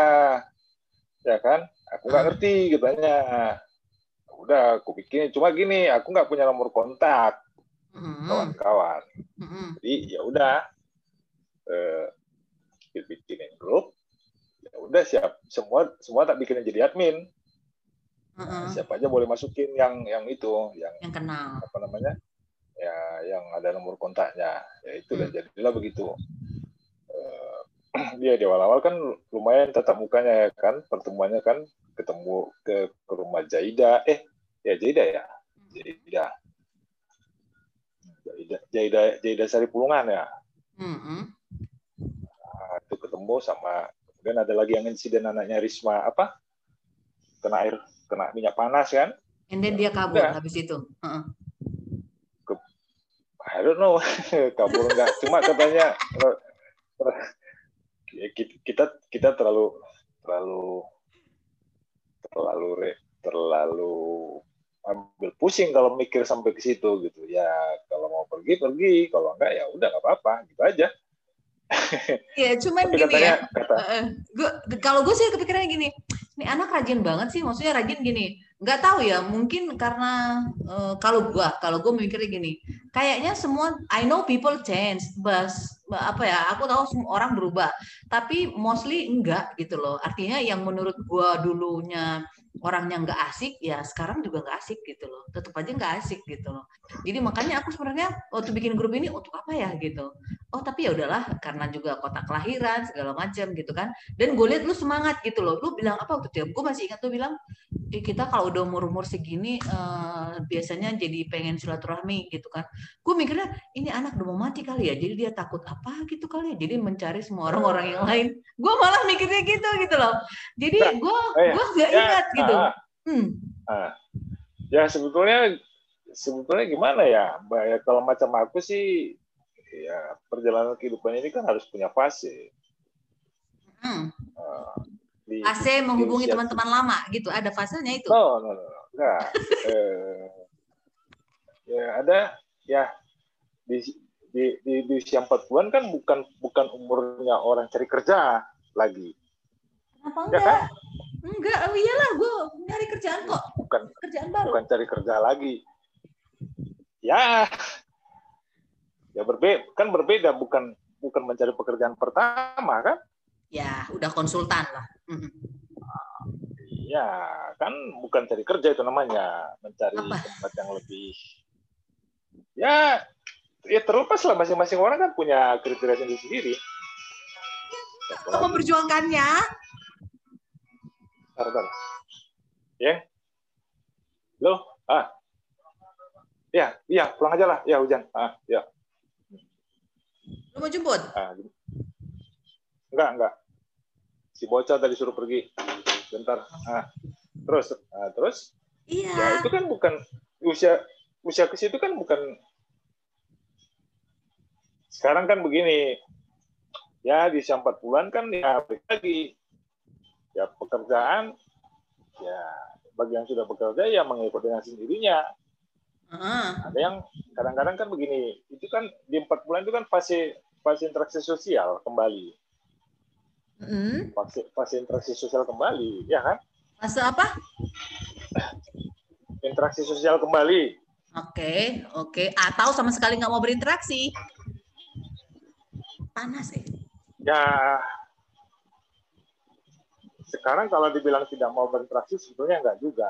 Ya kan? Aku nggak hmm. ngerti katanya udah aku bikin cuma gini aku nggak punya nomor kontak kawan-kawan. Mm-hmm. jadi ya udah eh, bikinin grup ya udah siap. Semua semua tak bikinin jadi admin. Mm-hmm. siapa aja boleh masukin yang yang itu yang yang kenal. apa namanya ya yang ada nomor kontaknya. Ya itu mm. dan jadilah begitu. Eh, dia di awal-awal kan lumayan tatap mukanya ya kan pertemuannya kan ketemu ke, ke rumah Jaida. Eh ya Jaida ya? Hmm. Jaida Jaida Jaida, Sari Pulungan ya mm-hmm. nah, itu ketemu sama kemudian ada lagi yang insiden anaknya Risma apa kena air kena minyak panas kan and then dia kabur ya. habis itu uh-uh. Ke, I don't know kabur enggak cuma katanya kita kita terlalu terlalu terlalu terlalu ambil pusing kalau mikir sampai ke situ gitu. Ya kalau mau pergi pergi. Kalau enggak ya udah nggak apa-apa. Gitu aja. Ya cuman gini katanya, ya kata, uh, gua, kalau gue sih kepikirannya gini ini anak rajin banget sih. Maksudnya rajin gini. Nggak tahu ya mungkin karena uh, kalau gue kalau gue mikirnya gini kayaknya semua I know people change but apa ya aku tahu semua orang berubah. Tapi mostly enggak gitu loh. Artinya yang menurut gua dulunya orangnya nggak asik ya sekarang juga nggak asik gitu loh. Tetap aja nggak asik gitu loh. Jadi makanya aku sebenarnya waktu bikin grup ini untuk apa ya? gitu. Oh tapi ya udahlah karena juga kota kelahiran segala macam gitu kan. Dan gue lihat lu semangat gitu loh. Lu bilang apa waktu itu gue masih ingat tuh bilang eh, kita kalau udah umur umur segini uh, biasanya jadi pengen silaturahmi gitu kan. Gue mikirnya ini anak udah mau mati kali ya jadi dia takut apa gitu kali ya? Jadi mencari semua orang-orang yang lain. Gue malah mikirnya gitu gitu loh. Jadi gue nah, gue oh iya. gak ya, ingat gitu ah, hmm. ah. ya sebetulnya sebetulnya gimana ya ya kalau macam aku sih ya perjalanan kehidupan ini kan harus punya fase hmm. uh, di, fase menghubungi teman-teman lama gitu ada fasenya itu no no no, no. enggak eh, ya ada ya di di, di, di usia 40-an kan bukan bukan umurnya orang cari kerja lagi. Kenapa enggak? Ya kan? Enggak, oh iyalah gue nyari kerjaan kok. Bukan kerjaan baru. Bukan cari kerja lagi. Ya. Ya berbeda kan berbeda bukan bukan mencari pekerjaan pertama kan? Ya, udah konsultan lah. Ya, kan bukan cari kerja itu namanya, mencari Apa? tempat yang lebih ya ya terlepas lah masing-masing orang kan punya kriteria sendiri sendiri untuk memperjuangkannya Bentar, ya. Lo ah. Ya iya pulang aja lah. Ya hujan. Ah ya. Lo mau jemput? Ah, enggak enggak. Si bocah tadi suruh pergi. Bentar. Ah terus ah, terus? Iya. Ya itu kan bukan usia usia ke situ kan bukan sekarang kan begini, ya di usia 4 bulan kan ya lagi ya pekerjaan ya bagi yang sudah bekerja ya mengikut dengan sendirinya. Uh. Ada yang kadang-kadang kan begini, itu kan di empat bulan itu kan fase fase interaksi sosial kembali. Mm. Fase, fase interaksi sosial kembali, ya kan? Fase apa? Interaksi sosial kembali. Oke, okay, oke. Okay. Atau sama sekali nggak mau berinteraksi. Panas eh. Ya, sekarang kalau dibilang tidak mau berinteraksi sebetulnya enggak juga.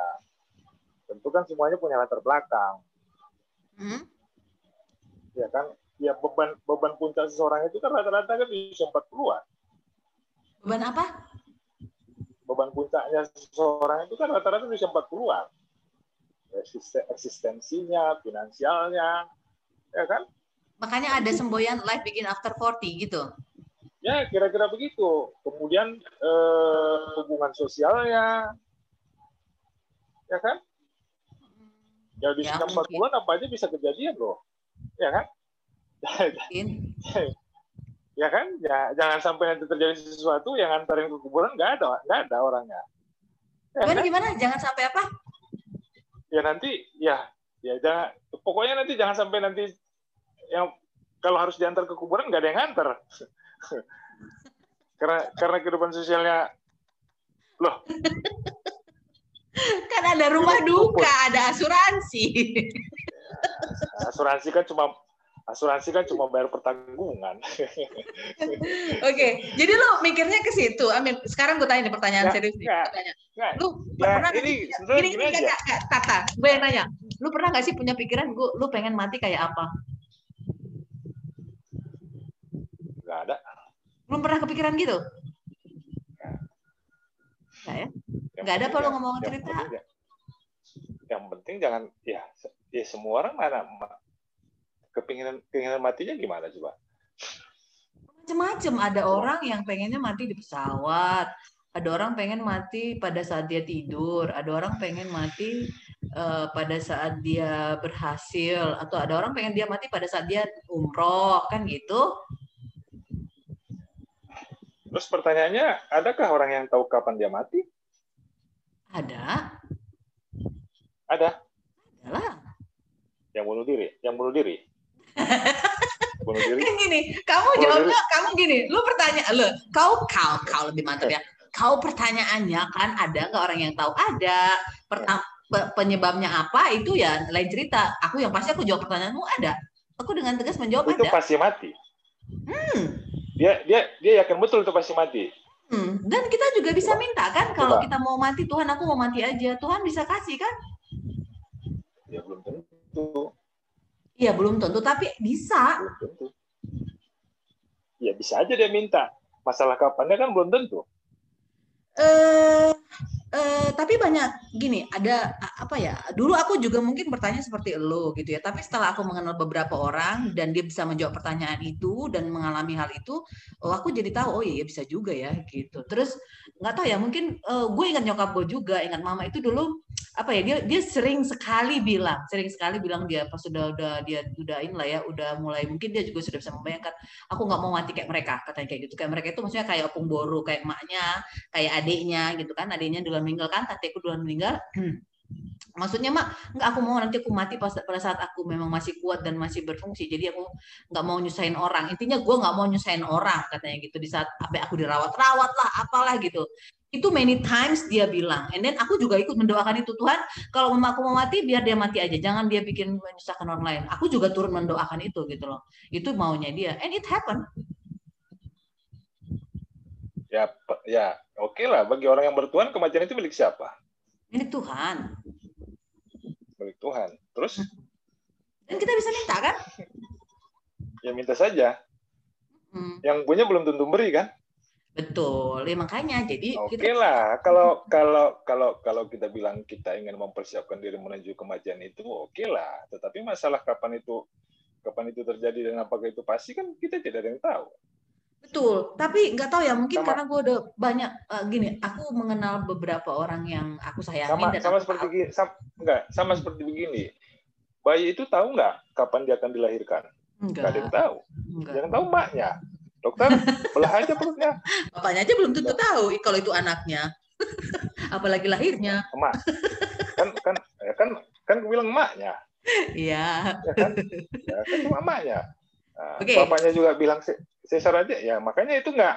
Tentu kan semuanya punya latar belakang. Hmm? Ya kan, ya beban beban puncak seseorang itu kan rata-rata kan bisa 40-an. Beban apa? Beban puncaknya seseorang itu kan rata-rata bisa 40-an. Eksistensinya, finansialnya, ya kan? Makanya ada semboyan life begin after 40 gitu. Ya, kira-kira begitu. Kemudian eh, hubungan sosialnya, ya kan? Ya di ya, 40-an apa aja bisa kejadian loh, ya kan? ya kan? Ya, jangan sampai nanti terjadi sesuatu yang antarin ke kuburan nggak ada, nggak ada orangnya. Ya, gimana kan? gimana? Jangan sampai apa? Ya nanti, ya, ya jangan, pokoknya nanti jangan sampai nanti yang kalau harus diantar ke kuburan nggak ada yang nganter karena karena kehidupan sosialnya loh kan ada rumah duka ada asuransi asuransi kan cuma asuransi kan cuma bayar pertanggungan. Oke, jadi lo mikirnya ke situ. Amin. Sekarang gue tanya nih pertanyaan serius nih. Tanya. Lu ya, pernah ini, gini, gini, gini Tata, gue yang nanya. Lu pernah gak sih punya pikiran gue, lu pengen mati kayak apa? Gak ada. Belum pernah kepikiran gitu? Enggak ya? Enggak ada apa lo ngomong cerita? Ya. Yang penting jangan ya ya semua orang mana kepinginan keinginan matinya gimana coba? Macam-macam ada orang yang pengennya mati di pesawat, ada orang pengen mati pada saat dia tidur, ada orang pengen mati uh, pada saat dia berhasil, atau ada orang pengen dia mati pada saat dia umroh, kan gitu. Terus pertanyaannya, adakah orang yang tahu kapan dia mati? Ada. Ada. Adalah. Yang bunuh diri, yang bunuh diri. bunuh diri. Kan gini, kamu bunuh jawabnya, diri. kamu gini, lu pertanyaan, lu, kau kau kau lebih mantap ya. Kau pertanyaannya kan ada nggak orang yang tahu? Ada. Pertama, penyebabnya apa itu ya lain cerita. Aku yang pasti aku jawab pertanyaanmu ada. Aku dengan tegas menjawab itu ada. Itu pasti mati. Hmm dia dia dia yakin betul itu pasti mati. Hmm. Dan kita juga bisa minta kan kalau kita mau mati Tuhan aku mau mati aja Tuhan bisa kasih kan? Ya belum tentu. Iya belum tentu tapi bisa. Belum tentu. Ya bisa aja dia minta. Masalah kapannya kan belum tentu. Eh Uh, tapi banyak gini ada apa ya dulu aku juga mungkin bertanya seperti lo gitu ya tapi setelah aku mengenal beberapa orang dan dia bisa menjawab pertanyaan itu dan mengalami hal itu oh aku jadi tahu oh iya bisa juga ya gitu. Terus nggak tahu ya mungkin uh, gue ingat nyokap gue juga ingat mama itu dulu apa ya dia dia sering sekali bilang sering sekali bilang dia pas sudah udah dia udah lah ya udah mulai mungkin dia juga sudah bisa membayangkan aku nggak mau mati kayak mereka katanya kayak gitu. Kayak mereka itu maksudnya kayak opung boru kayak emaknya kayak adiknya gitu kan adiknya dulu duluan meninggal kan tateku duluan meninggal. Maksudnya mak nggak aku mau nanti aku mati pas pada saat aku memang masih kuat dan masih berfungsi jadi aku nggak mau nyusahin orang. Intinya gue nggak mau nyusahin orang katanya gitu di saat apa aku dirawat rawat lah apalah gitu itu many times dia bilang. And then aku juga ikut mendoakan itu Tuhan kalau mama aku mau mati biar dia mati aja. Jangan dia bikin menyusahkan orang lain. Aku juga turun mendoakan itu gitu loh. Itu maunya dia. And it happen ya ya oke okay lah. Bagi orang yang bertuhan kematian itu milik siapa? Milik Tuhan. Milik Tuhan. Terus? Dan kita bisa minta kan? Ya minta saja. Hmm. yang punya belum tentu beri kan betul ya makanya jadi oke okay kita... lah kalau kalau kalau kalau kita bilang kita ingin mempersiapkan diri menuju kematian itu oke okay lah tetapi masalah kapan itu kapan itu terjadi dan apakah itu pasti kan kita tidak ada yang tahu Betul, tapi nggak tahu ya mungkin sama, karena gue udah banyak uh, gini, aku mengenal beberapa orang yang aku sayangin sama, dan sama seperti gini, sama, enggak, sama seperti begini. Bayi itu tahu nggak kapan dia akan dilahirkan? Enggak. Nggak ada yang tahu. Enggak. Yang tahu maknya. Dokter, belah aja perutnya. Bapaknya aja belum tentu tahu kalau itu anaknya. Apalagi lahirnya. Emak. Kan kan ya kan kan gue bilang emaknya. Iya. Ya kan? Ya kan cuma emaknya. Nah, okay. Bapaknya juga bilang sesar aja ya makanya itu nggak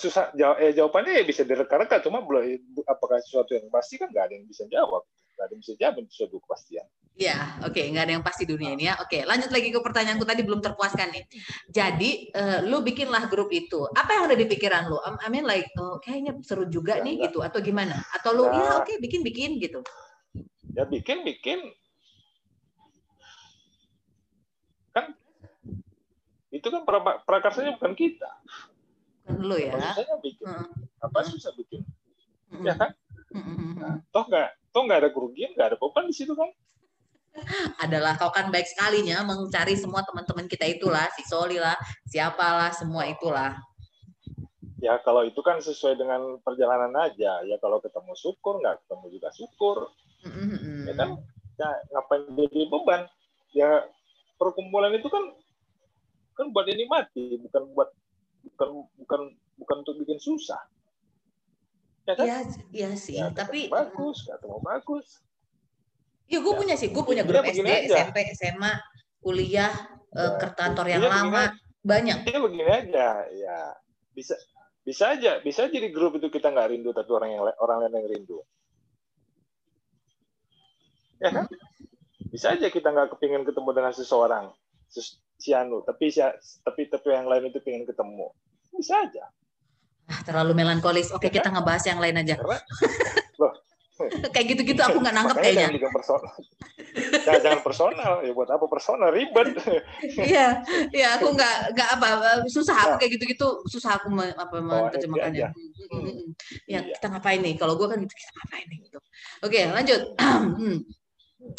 susah jawab eh, jawabannya ya bisa direka-reka cuma belum apakah sesuatu yang pasti kan nggak ada yang bisa jawab nggak ada yang bisa jawab suatu kepastian Ya, oke, okay. nggak ada yang pasti dunia ini ya. Oke, okay, lanjut lagi ke pertanyaanku tadi belum terpuaskan nih. Jadi, uh, lu bikinlah grup itu. Apa yang ada di pikiran lu? I mean like, oh, kayaknya seru juga ya, nih enggak. gitu, atau gimana? Atau lu, ya, ya oke, okay, bikin bikin gitu. Ya bikin bikin. Kan itu kan prakarsanya bukan kita. Bukan lu ya. Saya bikin. Hmm. Apa susah bikin? Hmm. Ya kan? Hmm. Nah, toh nggak, toh nggak ada kerugian, nggak ada beban di situ kan? Adalah kau kan baik sekalinya mencari semua teman-teman kita itulah si Soli lah siapalah semua itulah. Ya kalau itu kan sesuai dengan perjalanan aja. Ya kalau ketemu syukur nggak ketemu juga syukur. Mm-hmm. ya kan? Ya ngapain jadi beban? Ya perkumpulan itu kan kan buat ini mati bukan buat bukan bukan bukan untuk bikin susah. Ya kan? Ya, ya sih ya, tapi bagus ketemu bagus Iya, gue ya. punya sih. Gue punya grup SD, aja. SMP, SMA, kuliah, ya, ke kantor yang lama, begini, banyak. Iya begini aja, ya bisa bisa aja, bisa jadi grup itu kita nggak rindu tapi orang yang orang lain yang rindu. Ya kan? Hmm. Bisa aja kita nggak kepingin ketemu dengan seseorang, si Anu, tapi si, tapi tapi yang lain itu pengen ketemu. Bisa aja. Ah, terlalu melankolis. Oke, ya kita kan? ngebahas yang lain aja. Karena, kayak gitu-gitu aku nggak nangkep kayaknya. Jangan personal. Jangan, jangan personal. Ya buat apa personal ribet. Iya, iya aku nggak nggak apa susah aku nah. kayak gitu-gitu susah aku me, apa oh, menerjemahkannya. Hmm. Hmm. Ya iya. kita ngapain nih? Kalau gue kan gitu kita ngapain nih gitu. Oke lanjut.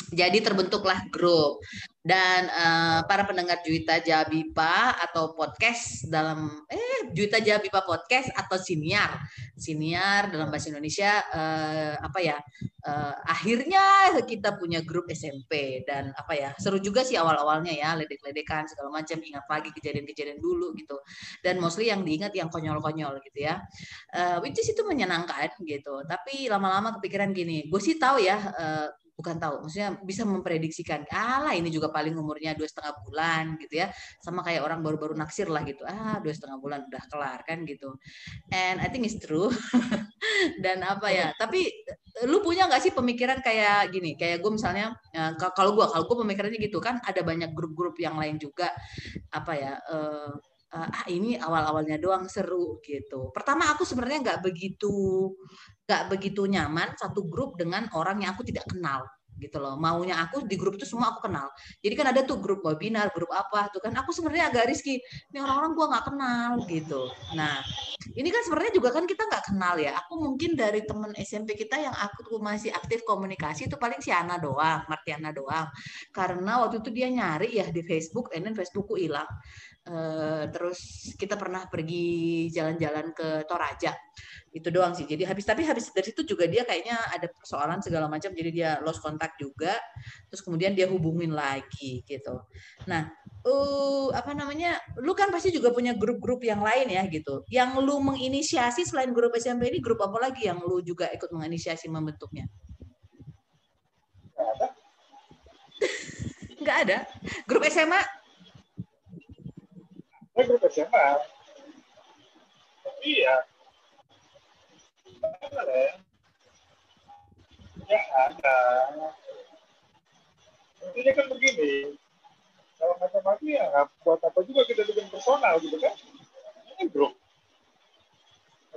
Jadi terbentuklah grup. Dan uh, para pendengar Juwita Jabipa atau podcast dalam eh Juwita Jabipa podcast atau siniar. Siniar dalam bahasa Indonesia uh, apa ya uh, akhirnya kita punya grup SMP dan apa ya seru juga sih awal-awalnya ya ledek-ledekan segala macam ingat lagi kejadian-kejadian dulu gitu. Dan mostly yang diingat yang konyol-konyol gitu ya. Uh, which is itu menyenangkan gitu. Tapi lama-lama kepikiran gini gue sih tahu ya uh, bukan tahu, maksudnya bisa memprediksikan, ala ini juga paling umurnya dua setengah bulan gitu ya, sama kayak orang baru-baru naksir lah gitu, ah dua setengah bulan udah kelar kan gitu, and I think it's true, dan apa ya, tapi lu punya nggak sih pemikiran kayak gini, kayak gue misalnya, eh, kalau gue, kalau gue pemikirannya gitu kan, ada banyak grup-grup yang lain juga, apa ya, uh, ah ini awal-awalnya doang seru gitu. Pertama aku sebenarnya nggak begitu nggak begitu nyaman satu grup dengan orang yang aku tidak kenal gitu loh. Maunya aku di grup itu semua aku kenal. Jadi kan ada tuh grup webinar grup apa tuh kan. Aku sebenarnya agak riski ini orang-orang gua nggak kenal gitu. Nah ini kan sebenarnya juga kan kita nggak kenal ya. Aku mungkin dari temen SMP kita yang aku masih aktif komunikasi itu paling si Ana doang Martiana doang. Karena waktu itu dia nyari ya di Facebook and Facebookku hilang Uh, terus kita pernah pergi jalan-jalan ke Toraja. Itu doang sih. Jadi habis tapi habis dari situ juga dia kayaknya ada persoalan segala macam. Jadi dia lost kontak juga. Terus kemudian dia hubungin lagi gitu. Nah uh, apa namanya? Lu kan pasti juga punya grup-grup yang lain ya gitu. Yang lu menginisiasi selain grup SMP ini grup apa lagi yang lu juga ikut menginisiasi membentuknya? Nggak ada. Grup SMA saya SMA tapi ya ya ada. Intinya kan begini. Kalau macam-macam ya buat apa juga kita bikin personal gitu kan. Ini grup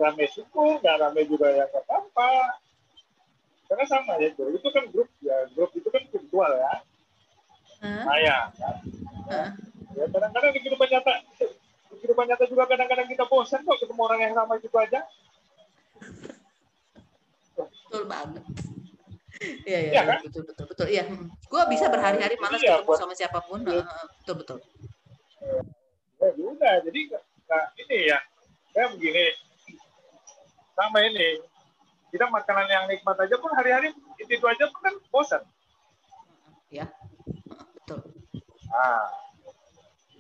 rame suku nggak rame juga ya nggak apa-apa. Karena sama ya grup itu kan grup ya. Grup itu kan virtual ya. Hmm. saya kan? Hmm ya kadang-kadang di kehidupan nyata di kehidupan nyata juga kadang-kadang kita bosan kok ketemu orang yang sama itu aja betul banget Iya, iya, ya, kan? betul, betul, betul. Iya, gue bisa berhari-hari malas iya, ketemu buat, sama siapa pun. Iya. Betul, betul. Ya, udah, jadi nah, ini ya, kayak begini, sama ini, kita makanan yang nikmat aja pun hari-hari itu, itu aja pun kan bosan. Ya, betul. Nah,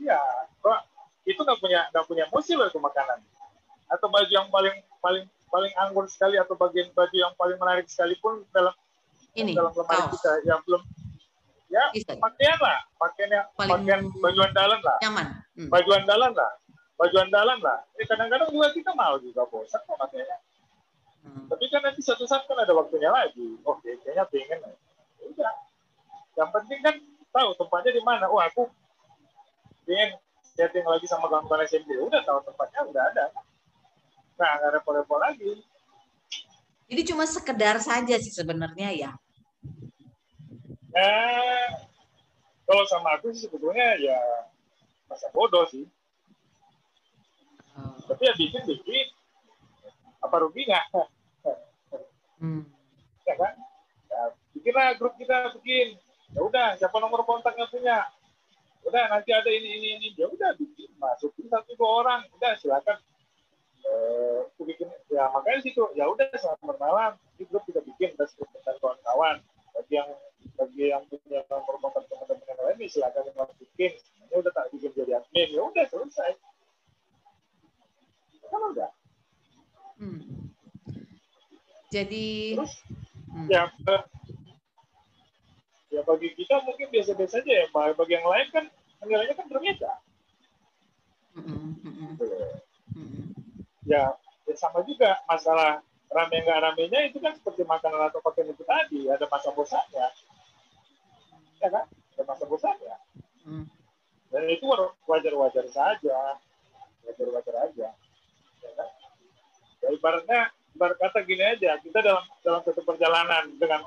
iya kok itu nggak punya nggak punya loh itu makanan. Atau baju yang paling paling paling anggun sekali atau bagian baju yang paling menarik sekalipun dalam ini dalam lemari kita yang belum ya pakaian lah pakaian yang paling pakaian baju andalan lah. nyaman. Hmm. baju andalan lah baju andalan lah. Eh, kadang-kadang juga kita mau juga bosan kok pakainya hmm. tapi kan nanti satu saat kan ada waktunya lagi. Oke kayaknya pengen. Ya udah. Yang penting kan tahu tempatnya di mana. Oh aku ingin chatting lagi sama kawan-kawan SMP udah tahu tempatnya udah ada. Nah nggak repot-repot lagi. Jadi cuma sekedar saja sih sebenarnya ya? Eh kalau sama aku sih sebetulnya ya masa bodoh sih. Oh. tapi ya bikin bikin apa ruginya? Hmm. ya kan? Ya, bikinlah grup kita bikin. Ya udah siapa nomor kontaknya punya udah nanti ada ini ini ini. Ya udah bikin masukin satu dua orang. Udah silakan. Eh, bikin. Ya makanya situ ya udah selamat malam. Di grup kita bikin dan dengan kawan-kawan. Bagi yang bagi yang punya nomor kontak teman-teman yang lain silakan masukin ini udah tak bikin jadi admin. Ya udah selesai. Kan udah. Hmm. jadi Terus, hmm. ya ya bagi kita mungkin biasa-biasa aja ya bagi yang lain kan nilainya kan berbeda. Ya, ya sama juga masalah rame nggak ramenya itu kan seperti makanan atau pakaian itu tadi. Ada masa bosannya ya kan? Ada masa bosannya mm. dan itu wajar-wajar saja. Wajar-wajar aja. Ya kan? Ya ibaratnya ibarat kata gini aja. Kita dalam dalam satu perjalanan dengan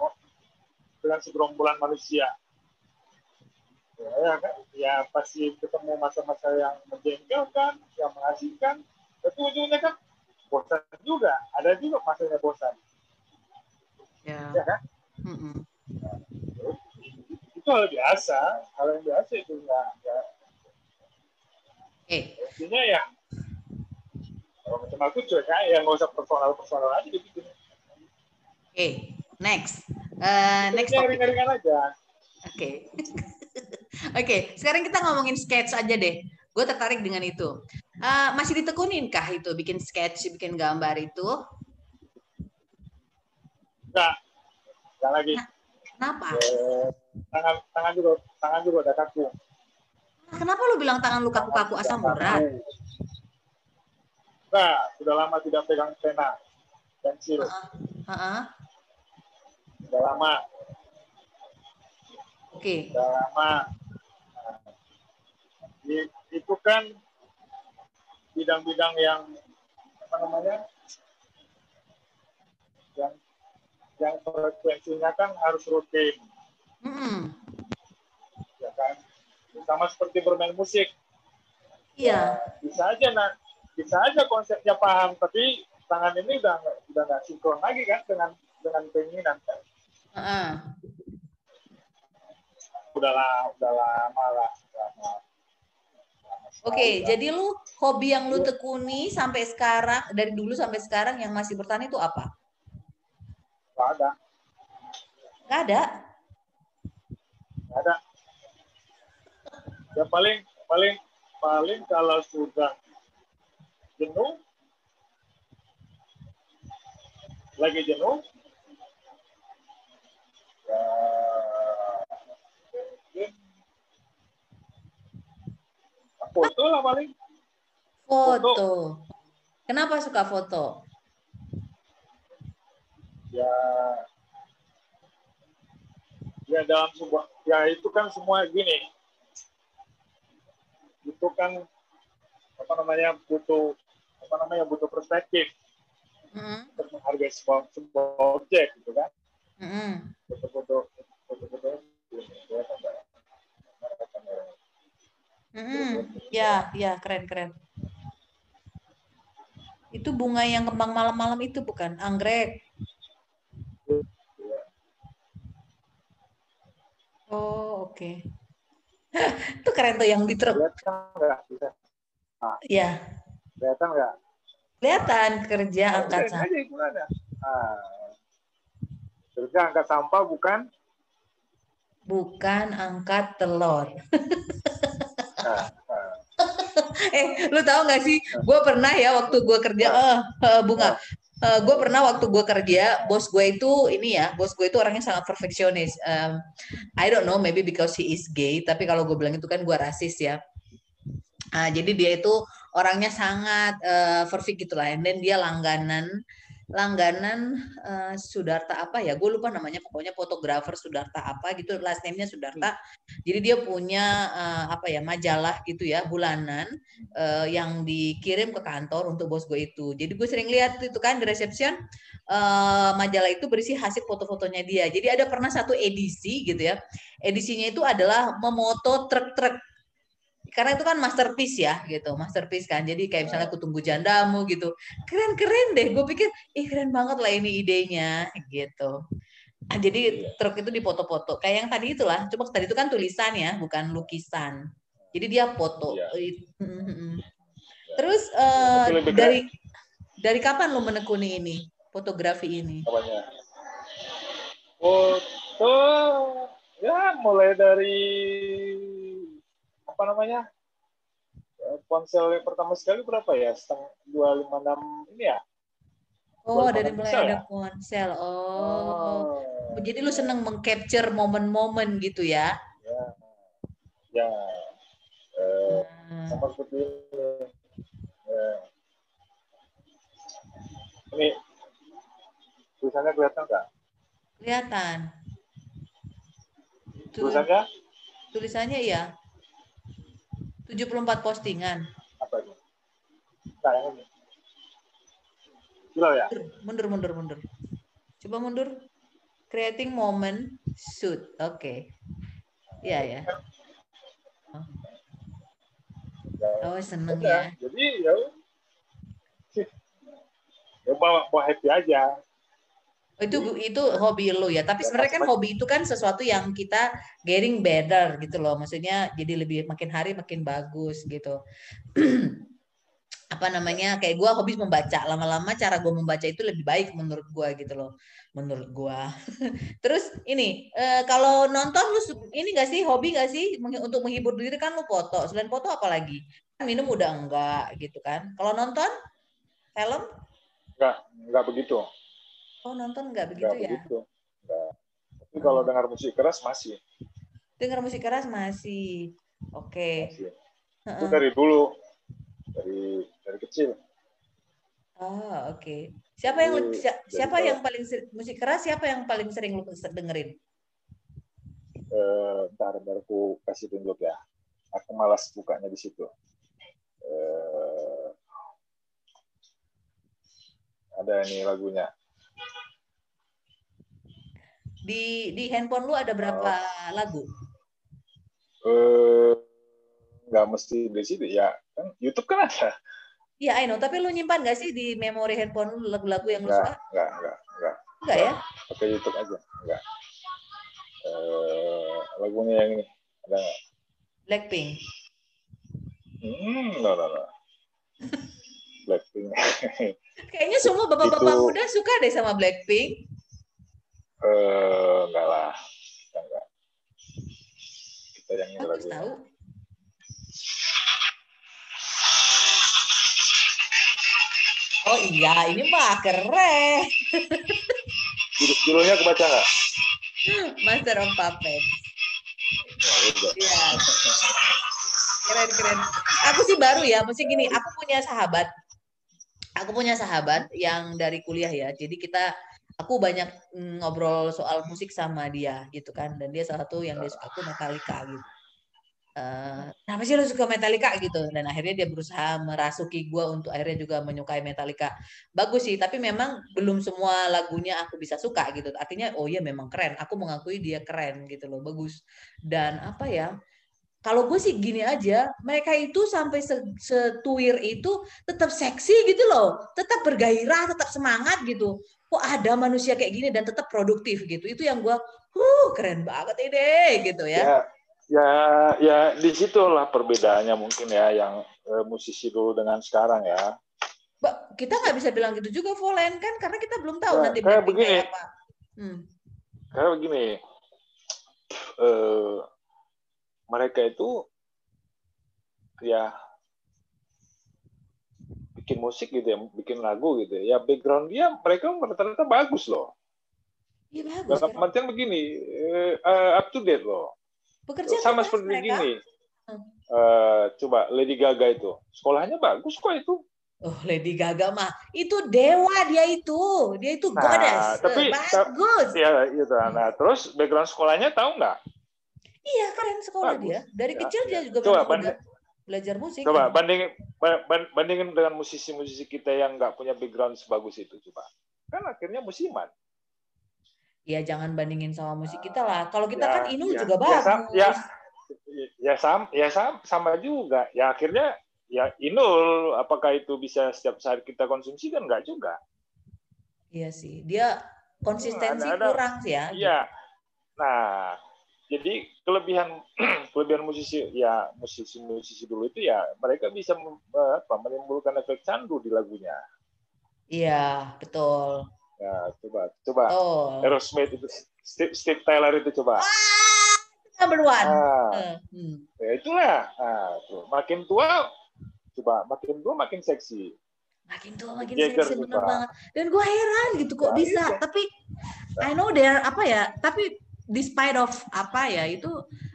dengan segerombolan manusia. Ya, ya kan? Ya pasti ketemu masa-masa yang menjengkelkan, yang mengasihkan, tapi ujungnya kan bosan juga. Ada juga masanya bosan. Ya, ya kan? Mm -mm. Nah, itu hal biasa, hal yang biasa itu enggak. Ya. Eh. Intinya ya, kalau macam aku cuek ya nggak usah personal-personal aja dibikin. Oke, okay. next. Uh, next aja. Oke. Okay. Oke, okay, sekarang kita ngomongin sketch aja deh. Gue tertarik dengan itu. Uh, masih ditekunin kah itu bikin sketch, bikin gambar itu? Enggak. Enggak lagi. Nah, kenapa? Eh, tangan tangan juga tangan juga udah kaku. Kenapa lu bilang tangan lu kaku-kaku asam urat? Nah, sudah lama tidak pegang pena pensil. Uh -uh. Uh -uh sudah lama. Oke. Okay. Sudah lama. Nah, itu kan bidang-bidang yang apa namanya yang yang frekuensinya kan harus rutin. Mm -hmm. Ya kan, sama seperti bermain musik. Iya. Ya, bisa aja nah, bisa aja konsepnya paham, tapi tangan ini udah udah nggak sinkron lagi kan dengan dengan keinginan kan. Uh. Udahlah, udah lama lah. Oke, okay, jadi lu hobi yang lu tekuni sampai sekarang dari dulu sampai sekarang yang masih bertahan itu apa? Gak ada. Gak ada. Gak ada. Ya paling paling paling kalau sudah jenuh lagi jenuh foto lah paling. Foto. foto. Kenapa suka foto? Ya, ya dalam sebuah, ya itu kan semua gini. Itu kan apa namanya butuh apa namanya butuh perspektif mm -hmm. untuk menghargai sebuah, sebuah objek gitu kan. Mm -hmm. Mm, ya, ya, keren, keren. Itu bunga yang kembang malam-malam itu bukan anggrek. Oh, oke. Okay. itu keren tuh yang di truk. Iya. Kelihatan nggak? Kelihatan kerja angkat sampah. Ah. Kerja angkat sampah bukan? Bukan angkat telur. eh, lu tahu nggak sih? Gue pernah ya waktu gue kerja, uh, uh, bunga. Uh, gue pernah waktu gue kerja, bos gue itu ini ya, bos gue itu orangnya sangat perfeksionis. Um, I don't know, maybe because he is gay. Tapi kalau gue bilang itu kan gue rasis ya. Uh, jadi dia itu orangnya sangat uh, perfect gitu lah. Dan dia langganan langganan uh, Sudarta apa ya? Gue lupa namanya. Pokoknya fotografer Sudarta apa gitu. Last name-nya Sudarta. Jadi dia punya uh, apa ya majalah gitu ya bulanan uh, yang dikirim ke kantor untuk bos gue itu. Jadi gue sering lihat itu kan di reception uh, majalah itu berisi hasil foto-fotonya dia. Jadi ada pernah satu edisi gitu ya. Edisinya itu adalah memoto truk-truk karena itu kan masterpiece ya gitu. Masterpiece kan. Jadi kayak misalnya aku tunggu jandamu gitu. Keren keren deh. Gue pikir ih keren banget lah ini idenya gitu. Nah, jadi iya. truk itu dipoto-foto kayak yang tadi itulah. Cuma tadi itu kan tulisan ya bukan lukisan. Jadi dia foto ya. terus uh, dari dari kapan lo menekuni ini fotografi ini? Apanya? foto ya mulai dari apa namanya eh, ponsel yang pertama sekali berapa ya setengah dua lima enam ini ya Oh, dari mulai ada ya? ponsel. Oh. oh. Jadi lu seneng mengcapture momen-momen gitu ya? Ya. Ya. Eh, hmm. Sama seperti ini. Ya. Ini tulisannya kelihatan nggak? Kelihatan. Tulisannya? Tulisannya ya. 74 postingan. Apa itu? Nah, ini. Gila ya? Mundur, mundur, mundur. Coba mundur. Creating moment shoot. Oke. Okay. Iya ya. Oh, seneng ya. Jadi ya ya bawa, bawa happy aja itu itu hobi lo ya. Tapi sebenarnya kan hobi itu kan sesuatu yang kita getting better gitu loh. Maksudnya jadi lebih makin hari makin bagus gitu. Apa namanya kayak gue hobi membaca. Lama-lama cara gue membaca itu lebih baik menurut gue gitu loh. Menurut gue terus ini e, kalau nonton lu ini gak sih hobi gak sih untuk menghibur diri? Kan lu foto. Selain foto apa lagi? Kan minum udah enggak gitu kan. Kalau nonton film? Enggak enggak begitu Oh nonton nggak begitu nggak ya? Begitu. Nggak. Tapi kalau hmm. dengar musik keras masih. Dengar musik keras masih. Oke. Okay. Itu dari dulu, dari dari kecil. Oh oke. Okay. Siapa yang dari, siapa dari yang paling musik keras? Siapa yang paling sering lu dengerin? Eh, ntar, ntar aku kasih tunjuk ya. Aku malas bukanya di situ. Eh, ada ini lagunya di di handphone lu ada berapa oh. lagu? Eh, nggak mesti di situ ya. Kan YouTube kan ada. Iya, I know. Tapi lu nyimpan nggak sih di memori handphone lu lagu-lagu yang nggak, lu suka? Nggak, nggak, nggak. Nggak ya? Pakai YouTube aja. Nggak. Eh, lagunya yang ini ada nggak? Blackpink. Hmm, no, no, no. Blackpink. Kayaknya semua bapak-bapak muda suka deh sama Blackpink. Eh, enggak lah. Kita enggak. Kita yang ini lagi. Tahu. Oh iya, ini mah keren. Judulnya kebaca nggak? Master of Puppets. Iya. Keren keren. Aku sih baru ya, mesti gini. Aku punya sahabat. Aku punya sahabat yang dari kuliah ya. Jadi kita aku banyak ngobrol soal musik sama dia gitu kan. Dan dia salah satu yang dia suka tuh Metallica gitu. Uh, kenapa sih lo suka Metallica? Gitu. Dan akhirnya dia berusaha merasuki gue untuk akhirnya juga menyukai Metallica. Bagus sih tapi memang belum semua lagunya aku bisa suka gitu. Artinya oh iya memang keren. Aku mengakui dia keren gitu loh. Bagus. Dan apa ya kalau gue sih gini aja, mereka itu sampai setuir itu tetap seksi gitu loh, tetap bergairah, tetap semangat gitu. Kok ada manusia kayak gini dan tetap produktif gitu? Itu yang gue huh keren banget ini gitu ya. Ya ya, ya di situlah perbedaannya mungkin ya yang eh, musisi dulu dengan sekarang ya. Kita nggak bisa bilang gitu juga Volen kan? Karena kita belum tahu nah, nanti kayak begini. apa. Hmm. kayak begini. Eh, mereka itu ya bikin musik gitu ya, bikin lagu gitu ya, ya background dia mereka rata-rata bagus loh. Iya bagus. Dalam artian begini, uh, up to date loh. Bekerja sama seperti mereka. gini. Hmm. Uh, coba Lady Gaga itu, sekolahnya bagus kok itu. Oh, Lady Gaga mah itu dewa dia itu. Dia itu nah, goddess. Tapi bagus. Ya, itu. Nah, terus background sekolahnya tahu nggak? Iya, keren sekolah bagus. dia. Dari ya, kecil dia juga Coba, banding, belajar musik. Coba kan? bandingin bandingin dengan musisi-musisi kita yang nggak punya background sebagus itu, coba. Kan akhirnya musiman. Ya jangan bandingin sama musik kita lah. Kalau kita ya, kan Inul ya, juga ya, bagus. Ya, ya, sama, ya sama, sama juga. Ya akhirnya ya Inul apakah itu bisa setiap saat kita konsumsi kan enggak juga iya sih dia konsistensi ada, ada, kurang sih ya iya nah jadi kelebihan kelebihan musisi ya musisi musisi dulu itu ya mereka bisa apa, menimbulkan efek candu di lagunya. Iya betul. Ya coba coba. Oh. Aerosmith itu Steve, Steve Taylor itu coba. Ah, number one. Nah, hmm. ya itulah. Nah, tuh. makin tua coba makin tua makin seksi. Makin tua makin Jagger seksi bener banget. Dan gue heran gitu kok ya, bisa? iya. tapi I know there apa ya tapi despite of apa ya itu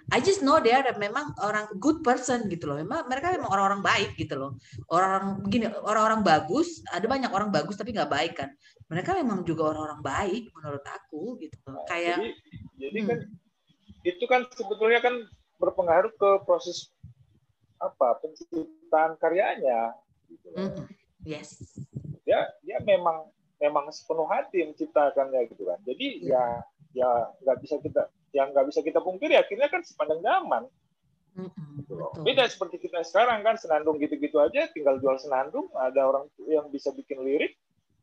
I just know they are memang orang good person gitu loh. Memang mereka memang orang-orang baik gitu loh. Orang-orang begini, orang-orang bagus, ada banyak orang bagus tapi nggak baik kan. Mereka memang juga orang-orang baik menurut aku gitu loh. Nah, Kayak jadi, jadi hmm. kan itu kan sebetulnya kan berpengaruh ke proses apa penciptaan karyanya gitu mm yes ya dia memang memang sepenuh hati menciptakannya gitu kan jadi yeah. ya ya nggak bisa kita yang nggak bisa kita pungkiri akhirnya kan sepanjang zaman mm-hmm. gitu loh. beda seperti kita sekarang kan senandung gitu-gitu aja tinggal jual senandung ada orang yang bisa bikin lirik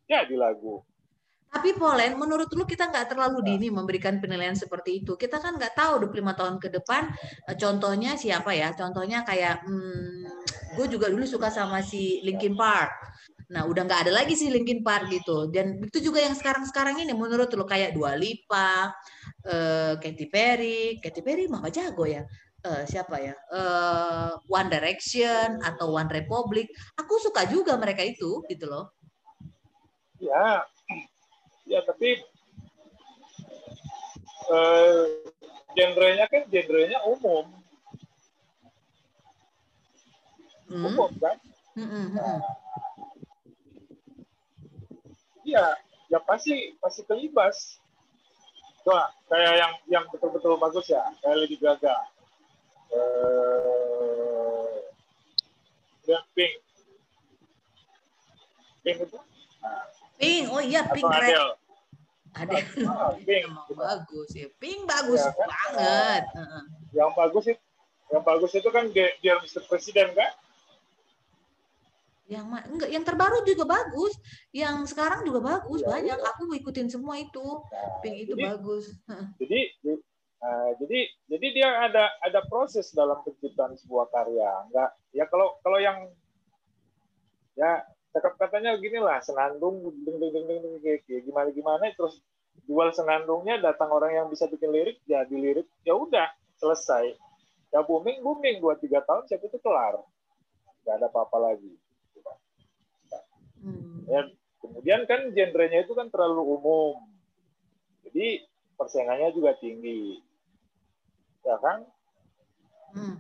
ya di lagu tapi Polen, menurut lu kita nggak terlalu nah. dini memberikan penilaian seperti itu. Kita kan nggak tahu 25 tahun ke depan. Eh, contohnya siapa ya? Contohnya kayak, hmm, gue juga dulu suka sama si Linkin Park. Nah, udah nggak ada lagi sih Linkin Park gitu. Dan itu juga yang sekarang-sekarang ini menurut lu kayak Dua Lipa, uh, Katy Perry, Katy Perry mah jago ya. Uh, siapa ya? Uh, One Direction atau One Republic. Aku suka juga mereka itu gitu loh. Ya, ya tapi uh, genrenya kan genrenya umum hmm. umum kan hmm. nah, ya ya pasti pasti kelibas Coba kayak yang yang betul-betul bagus ya kayak Lady Gaga uh, Pink Pink itu nah, Pink, oh iya Pink keren. Ada oh, Pink bagus ya. Pink bagus ya, kan? banget. Yang bagus itu yang bagus itu kan dia, dia Mr. Presiden kan? Yang enggak, yang terbaru juga bagus. Yang sekarang juga bagus ya, banyak. Ya. Aku ikutin semua itu. Nah, Pink itu jadi, bagus. Jadi uh, jadi jadi dia ada ada proses dalam penciptaan sebuah karya. Enggak ya kalau kalau yang ya cakap katanya gini lah senandung ding ding ding ding kayak gimana gimana terus jual senandungnya datang orang yang bisa bikin lirik jadi ya lirik ya udah selesai ya booming booming dua tiga tahun siapa itu kelar nggak ada apa-apa lagi hmm. ya kemudian kan genrenya itu kan terlalu umum jadi persaingannya juga tinggi ya kan hmm.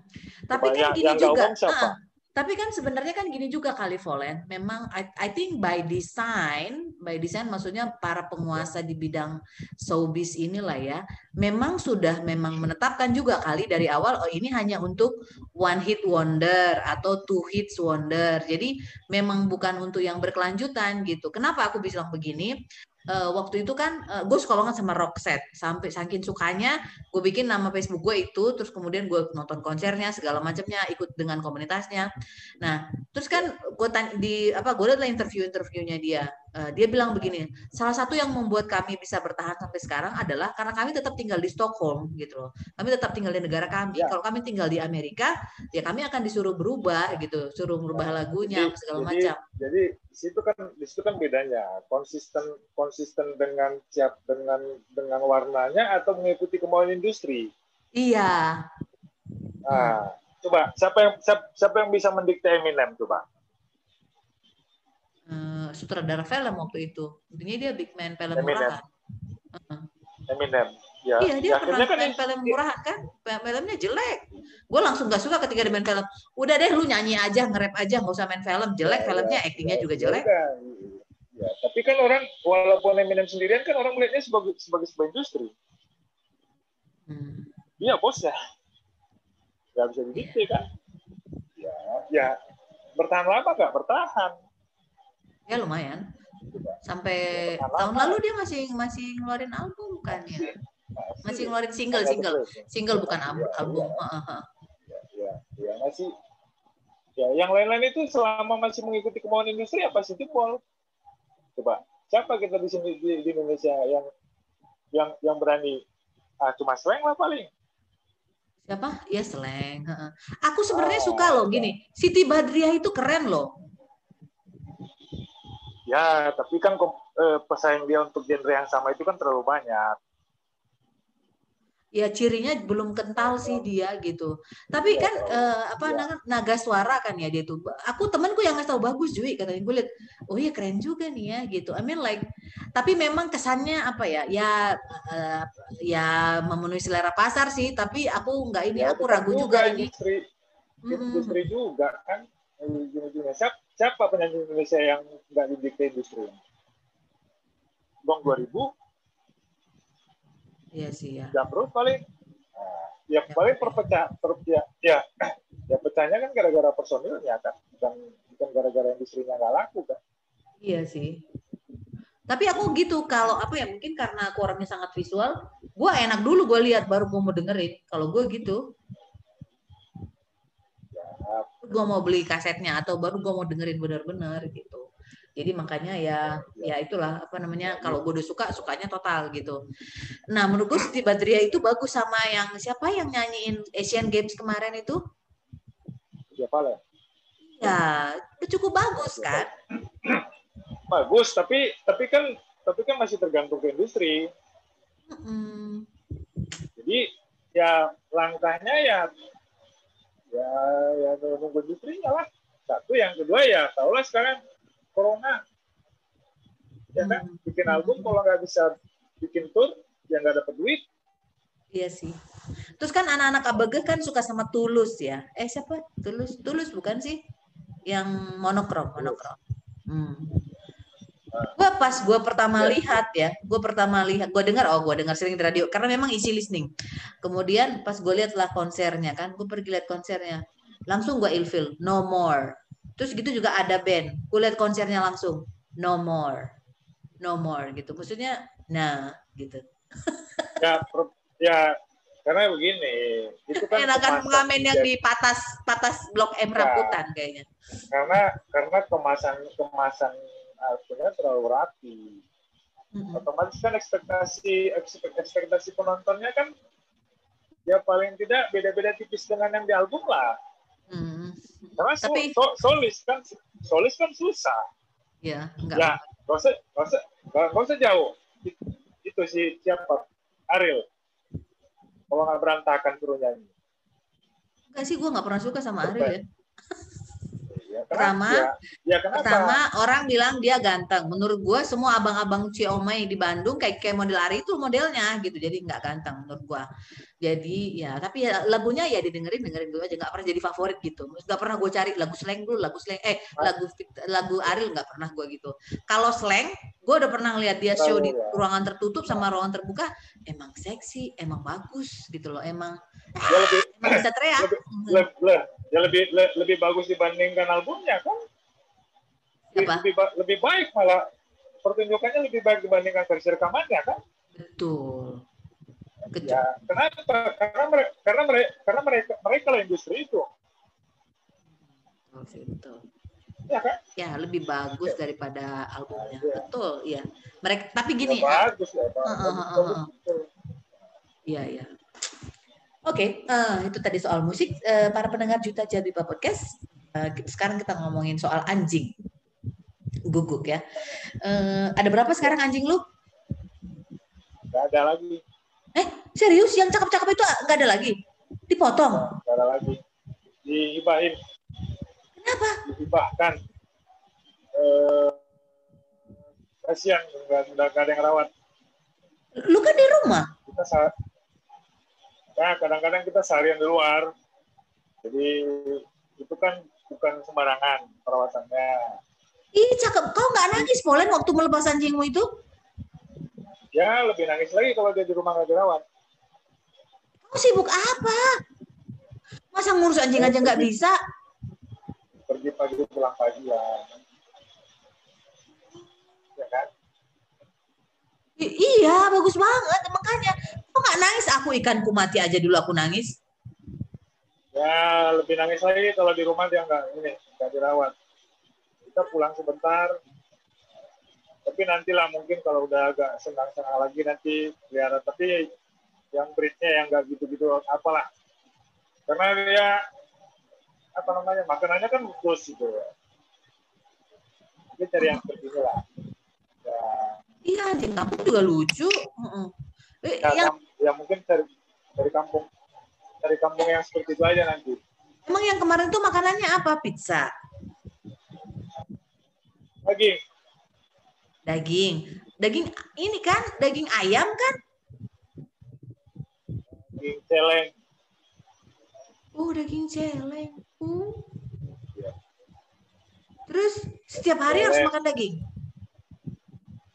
tapi kan gini juga umum siapa? Uh tapi kan sebenarnya kan gini juga kali Volen. Memang I, I think by design, by design maksudnya para penguasa di bidang showbiz inilah ya, memang sudah memang menetapkan juga kali dari awal oh ini hanya untuk one hit wonder atau two hits wonder. Jadi memang bukan untuk yang berkelanjutan gitu. Kenapa aku bilang begini? Uh, waktu itu kan uh, gue suka banget sama Roxette. Sampai saking sukanya gue bikin nama Facebook gue itu terus kemudian gue nonton konsernya segala macamnya ikut dengan komunitasnya. Nah terus kan gue di apa gue lihat interview interviewnya dia dia bilang begini salah satu yang membuat kami bisa bertahan sampai sekarang adalah karena kami tetap tinggal di Stockholm gitu loh kami tetap tinggal di negara kami ya. kalau kami tinggal di Amerika ya kami akan disuruh berubah gitu suruh merubah lagunya jadi, segala jadi, macam jadi di situ kan di situ kan bedanya konsisten konsisten dengan siap dengan dengan warnanya atau mengikuti kemauan industri. Iya. Nah, coba siapa yang siapa, siapa yang bisa mendikte Eminem coba? Sutradara film waktu itu. Intinya dia big man film Eminem. Uh. Eminem. Ya, iya dia ya, pernah kan main film murahan kan, filmnya jelek. Gue langsung gak suka ketika dia main film. Udah deh lu nyanyi aja, nge-rap aja, nggak usah main film. Jelek ya, filmnya, ya, actingnya ya, juga jelek. Ya, ya, tapi kan orang walaupun Eminem sendirian kan orang melihatnya sebagai sebagai sebuah industri. Hmm. Iya bos ya. Gak bisa begitu yeah. kan. Ya, ya bertahan lama gak? Bertahan. Ya lumayan. Sampai ya, tahun lalu dia masih masih ngeluarin album kan ya? Masih ngeluarin single single single. bukan album album ya, ya, ya masih ya yang lain-lain itu selama masih mengikuti kemauan industri apa sih jempol coba siapa kita di sini di, di Indonesia yang yang yang berani? Ah cuma slang lah paling. Siapa? Ya slang aku sebenarnya oh, suka loh gini. Siti Badriah itu keren loh ya tapi kan eh, pesaing dia untuk genre yang sama itu kan terlalu banyak ya cirinya belum kental sih dia gitu. Tapi kan uh, apa ya. naga suara kan ya dia tuh. Aku temanku yang nggak tahu bagus Jui katanya gue lihat oh iya keren juga nih ya gitu. I mean like tapi memang kesannya apa ya ya uh, ya memenuhi selera pasar sih. Tapi aku nggak ini ya, aku ragu juga, juga ini. Industri, industri hmm. juga kan. Siapa, siapa penyanyi Indonesia yang nggak didikte industri? Gong 2000 Iya sih ya. Jamrut paling ya, ya paling perpecah per, ya, ya ya pecahnya kan gara-gara personilnya kan bukan bukan gara-gara industrinya nggak laku kan. Iya sih. Tapi aku gitu kalau apa ya mungkin karena aku orangnya sangat visual, gue enak dulu gue lihat baru gue mau dengerin. Kalau gue gitu. Gue mau beli kasetnya atau baru gue mau dengerin benar-benar gitu. Jadi makanya ya ya itulah apa namanya kalau gue udah suka sukanya total gitu. Nah menurut gue Siti Badriah itu bagus sama yang siapa yang nyanyiin Asian Games kemarin itu? Siapa lah ya cukup bagus kan? Bagus tapi tapi kan tapi kan masih tergantung ke industri. Mm jadi ya langkahnya ya ya ya nunggu industrinya lah. Satu yang kedua ya tahulah sekarang corona. Ya kan? Hmm. bikin album kalau nggak bisa bikin tour ya nggak dapat duit. Iya sih. Terus kan anak-anak abg kan suka sama tulus ya? Eh siapa? Tulus? Tulus bukan sih? Yang monokrom monokrom hmm. Gue pas gue pertama ya. lihat ya gue pertama lihat gue dengar oh gue dengar sering di radio karena memang isi listening kemudian pas gue lihat lah konsernya kan gue pergi lihat konsernya langsung gue ilfil no more Terus gitu juga ada band. Kulihat konsernya langsung. No more. No more gitu. Maksudnya nah gitu. ya ya karena begini itu kan enakan pengamen yang di patas patas blok M ya, rambutan kayaknya karena karena kemasan kemasan artinya terlalu rapi mm-hmm. otomatis kan ekspektasi ekspektasi penontonnya kan ya paling tidak beda-beda tipis dengan yang di album lah mm. Karena Tapi, so, solis kan solis kan susah. Ya, enggak. Ya, gak usah, gak usah, gak usah jauh. Itu si siapa? Ariel. Kalau nggak berantakan suruh nyanyi. Enggak sih, gue nggak pernah suka sama Ariel ya. Ya, pertama, ya, ya pertama orang bilang dia ganteng. Menurut gue semua abang-abang Ciomai di Bandung kayak kayak model Ari itu modelnya gitu. Jadi nggak ganteng menurut gue. Jadi ya tapi ya lagunya ya didengerin dengerin dulu aja nggak pernah jadi favorit gitu. Nggak pernah gue cari lagu slang dulu, lagu slang eh lagu lagu Ariel nggak pernah gue gitu. Kalau slang, gue udah pernah ngeliat dia show di ya. ruangan tertutup sama ruangan terbuka, emang seksi, emang bagus gitu loh, emang, ya lebih, emang bisa teriak. Lebih, lebih, ya lebih le, lebih bagus dibandingkan albumnya kan Apa? lebih lebih baik malah pertunjukannya lebih baik dibandingkan versi rekamannya kan betul ya kenapa karena mereka karena mereka karena mereka mereka lah industri itu oh, gitu. ya kan ya lebih bagus ya. daripada albumnya ya. betul ya mereka tapi gini ya, bagus ya, uh, uh, uh, uh. Iya, iya. Oke, okay, uh, eh, itu tadi soal musik. Uh, para pendengar Juta Jabiba Podcast, uh, sekarang kita ngomongin soal anjing. Guguk ya. Uh, ada berapa sekarang anjing lu? Gak ada lagi. Eh, serius? Yang cakep-cakep itu gak ada lagi? Dipotong? Gak ada lagi. Dihibahin. Kenapa? Dihibahkan. Uh, kasihan, nggak ada yang rawat. Lu kan di rumah? kita saat nah kadang-kadang kita seharian di luar. Jadi itu kan bukan sembarangan perawatannya. Ih cakep. Kau nggak nangis Polen waktu melepas anjingmu itu? Ya lebih nangis lagi kalau dia di rumah nggak dirawat. Kau sibuk apa? Masa ngurus anjing aja nggak bisa? pergi pagi pulang pagi ya ya Iya bagus banget makanya. Kok nggak nangis? Aku ikanku mati aja dulu aku nangis. Ya lebih nangis lagi kalau di rumah dia nggak ini nggak dirawat. Kita pulang sebentar. Tapi nantilah mungkin kalau udah agak senang-senang lagi nanti pelihara tapi yang breednya yang nggak gitu-gitu apalah. Karena dia apa namanya makanannya kan khusus gitu. Dia cari yang seperti lah ya. Iya di kampung juga lucu. Ya, yang... ya mungkin dari dari kampung dari kampung yang seperti itu aja nanti. Emang yang kemarin tuh makanannya apa? Pizza. Daging. Daging. Daging ini kan daging ayam kan? Daging celeng. Oh daging celeng. Uh. terus setiap hari celeng. harus makan daging?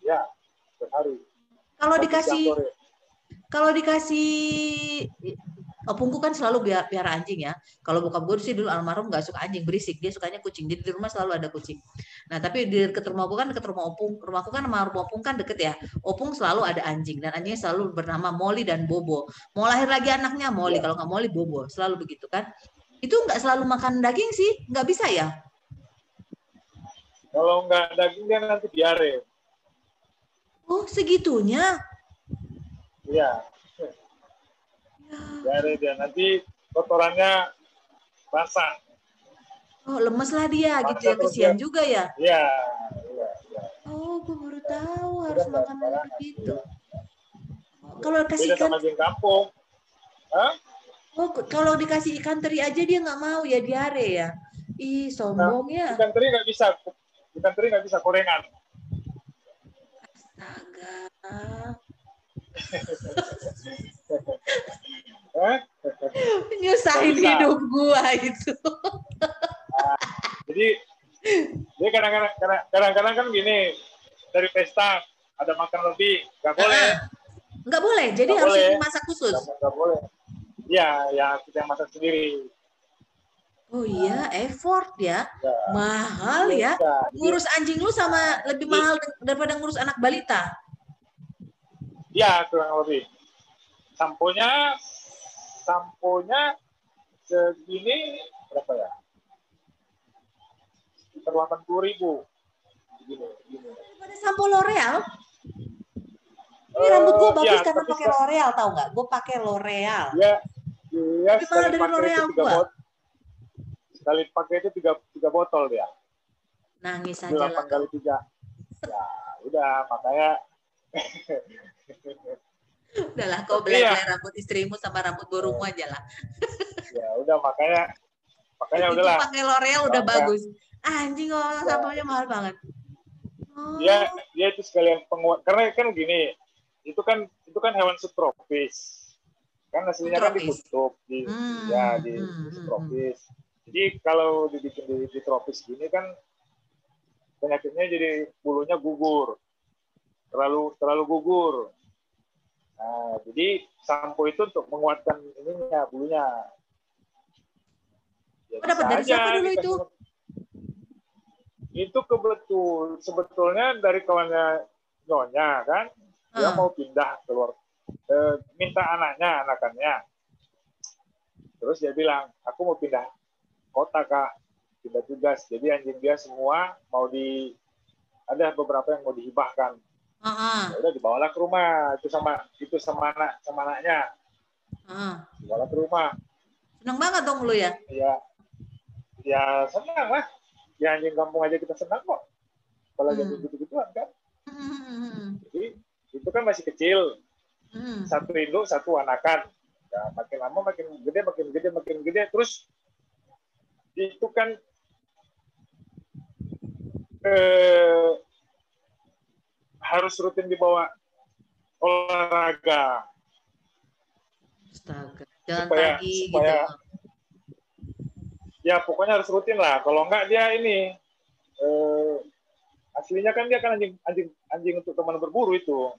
Ya setiap hari kalau dikasih kalau dikasih opungku kan selalu biar biar anjing ya. Kalau bokap gue sih dulu almarhum nggak suka anjing berisik, dia sukanya kucing. Jadi di rumah selalu ada kucing. Nah tapi di dekat rumahku kan dekat rumah opung, rumahku kan sama rumah opung kan deket ya. Opung selalu ada anjing dan anjingnya selalu bernama Molly dan Bobo. Mau lahir lagi anaknya Molly, ya. kalau nggak Molly Bobo, selalu begitu kan. Itu nggak selalu makan daging sih, nggak bisa ya? Kalau nggak daging dia nanti diare. Oh segitunya? Iya. Diare dia nanti kotorannya basah. Oh, lemes lah dia basah gitu ya, kesian dia. juga ya? Iya, iya, iya. Oh, gue baru tahu harus makan begitu. Kalau kasih ikan kampung. Hah? Oh, kalau dikasih ikan teri aja dia nggak mau ya diare ya. Ih, sombong nah, ya. Ikan teri nggak bisa. Ikan teri nggak bisa gorengan. Astaga. Nyusahin Bisa. hidup gua itu. Nah, jadi dia kadang-kadang kadang-kadang kan gini dari pesta ada makan lebih nggak boleh. Ah, nggak boleh. Jadi gak harus boleh. masak khusus. Nggak, boleh. Iya, ya kita masak sendiri. Oh iya, effort ya. ya. Mahal ya. ya. Ngurus anjing lu sama lebih iya. mahal daripada ngurus anak balita. Iya, kurang lebih. Samponya samponya segini berapa ya? Sekitar delapan puluh ribu. Gini, gini. Pada sampo L'Oreal? Ini uh, rambut gue bagus ya, karena pakai L'Oreal, tau nggak? Gue pakai L'Oreal. Iya, iya. Sekali dari L'Oreal gue. Sekali pakai itu tiga, tiga botol dia. Nangis aja lah. kali tiga. Ya, udah makanya Udahlah, kau belai iya. rambut istrimu sama rambut burungmu aja lah. ya udah makanya makanya udah udahlah. pakai L'Oreal udah bagus. Anjing oh, ya. samponya mahal banget. Oh. Ya, dia itu sekalian penguat karena kan gini, itu kan itu kan hewan subtropis. Kan aslinya kan di kutub, di hmm. ya di, hmm. di subtropis. Jadi kalau dibikin di, di tropis gini kan penyakitnya jadi bulunya gugur. Terlalu terlalu gugur Nah, jadi sampo itu untuk menguatkan ininya bulunya. Ya, oh, dapat dari siapa dulu itu? Itu kebetul sebetulnya dari kawannya nyonya kan, dia uh. mau pindah keluar, e, minta anaknya, anakannya. Terus dia bilang, aku mau pindah kota kak, pindah tugas. Jadi anjing dia semua mau di, ada beberapa yang mau dihibahkan Uh-huh. udah dibawalah ke rumah itu sama itu sama anak sama anaknya. Uh-huh. Dibawalah ke rumah. Senang banget dong lu ya? Iya. Ya senang lah. Ya anjing kampung aja kita senang kok. Kalau hmm. gitu-gituan kan. Hmm. Jadi itu kan masih kecil. Hmm. Satu induk, satu anakan. Ya, makin lama makin gede, makin gede, makin gede. Terus itu kan eh, harus rutin dibawa olahraga. Astaga. Jalan supaya, pagi supaya, gitu. Ya pokoknya harus rutin lah. Kalau enggak dia ini eh, aslinya kan dia kan anjing anjing anjing untuk teman berburu itu.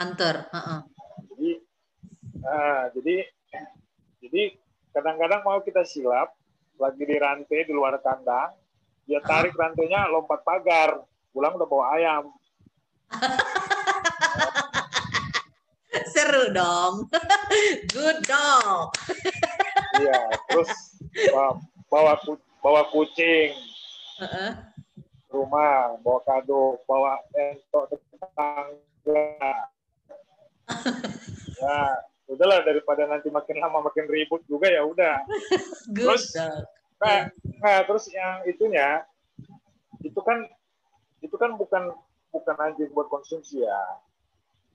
Hunter. Uh -uh. Jadi, nah, jadi jadi kadang-kadang mau kita silap lagi di rantai di luar kandang, dia tarik uh. rantainya lompat pagar, pulang udah bawa ayam. Seru dong. Good dog. Iya, terus bawa bawa kucing. Uh -uh. Rumah, bawa kado, bawa entok tetangga. ya, udahlah daripada nanti makin lama makin ribut juga ya udah. terus nah, nah, terus yang itunya itu kan itu kan bukan bukan anjing buat konsumsi ya.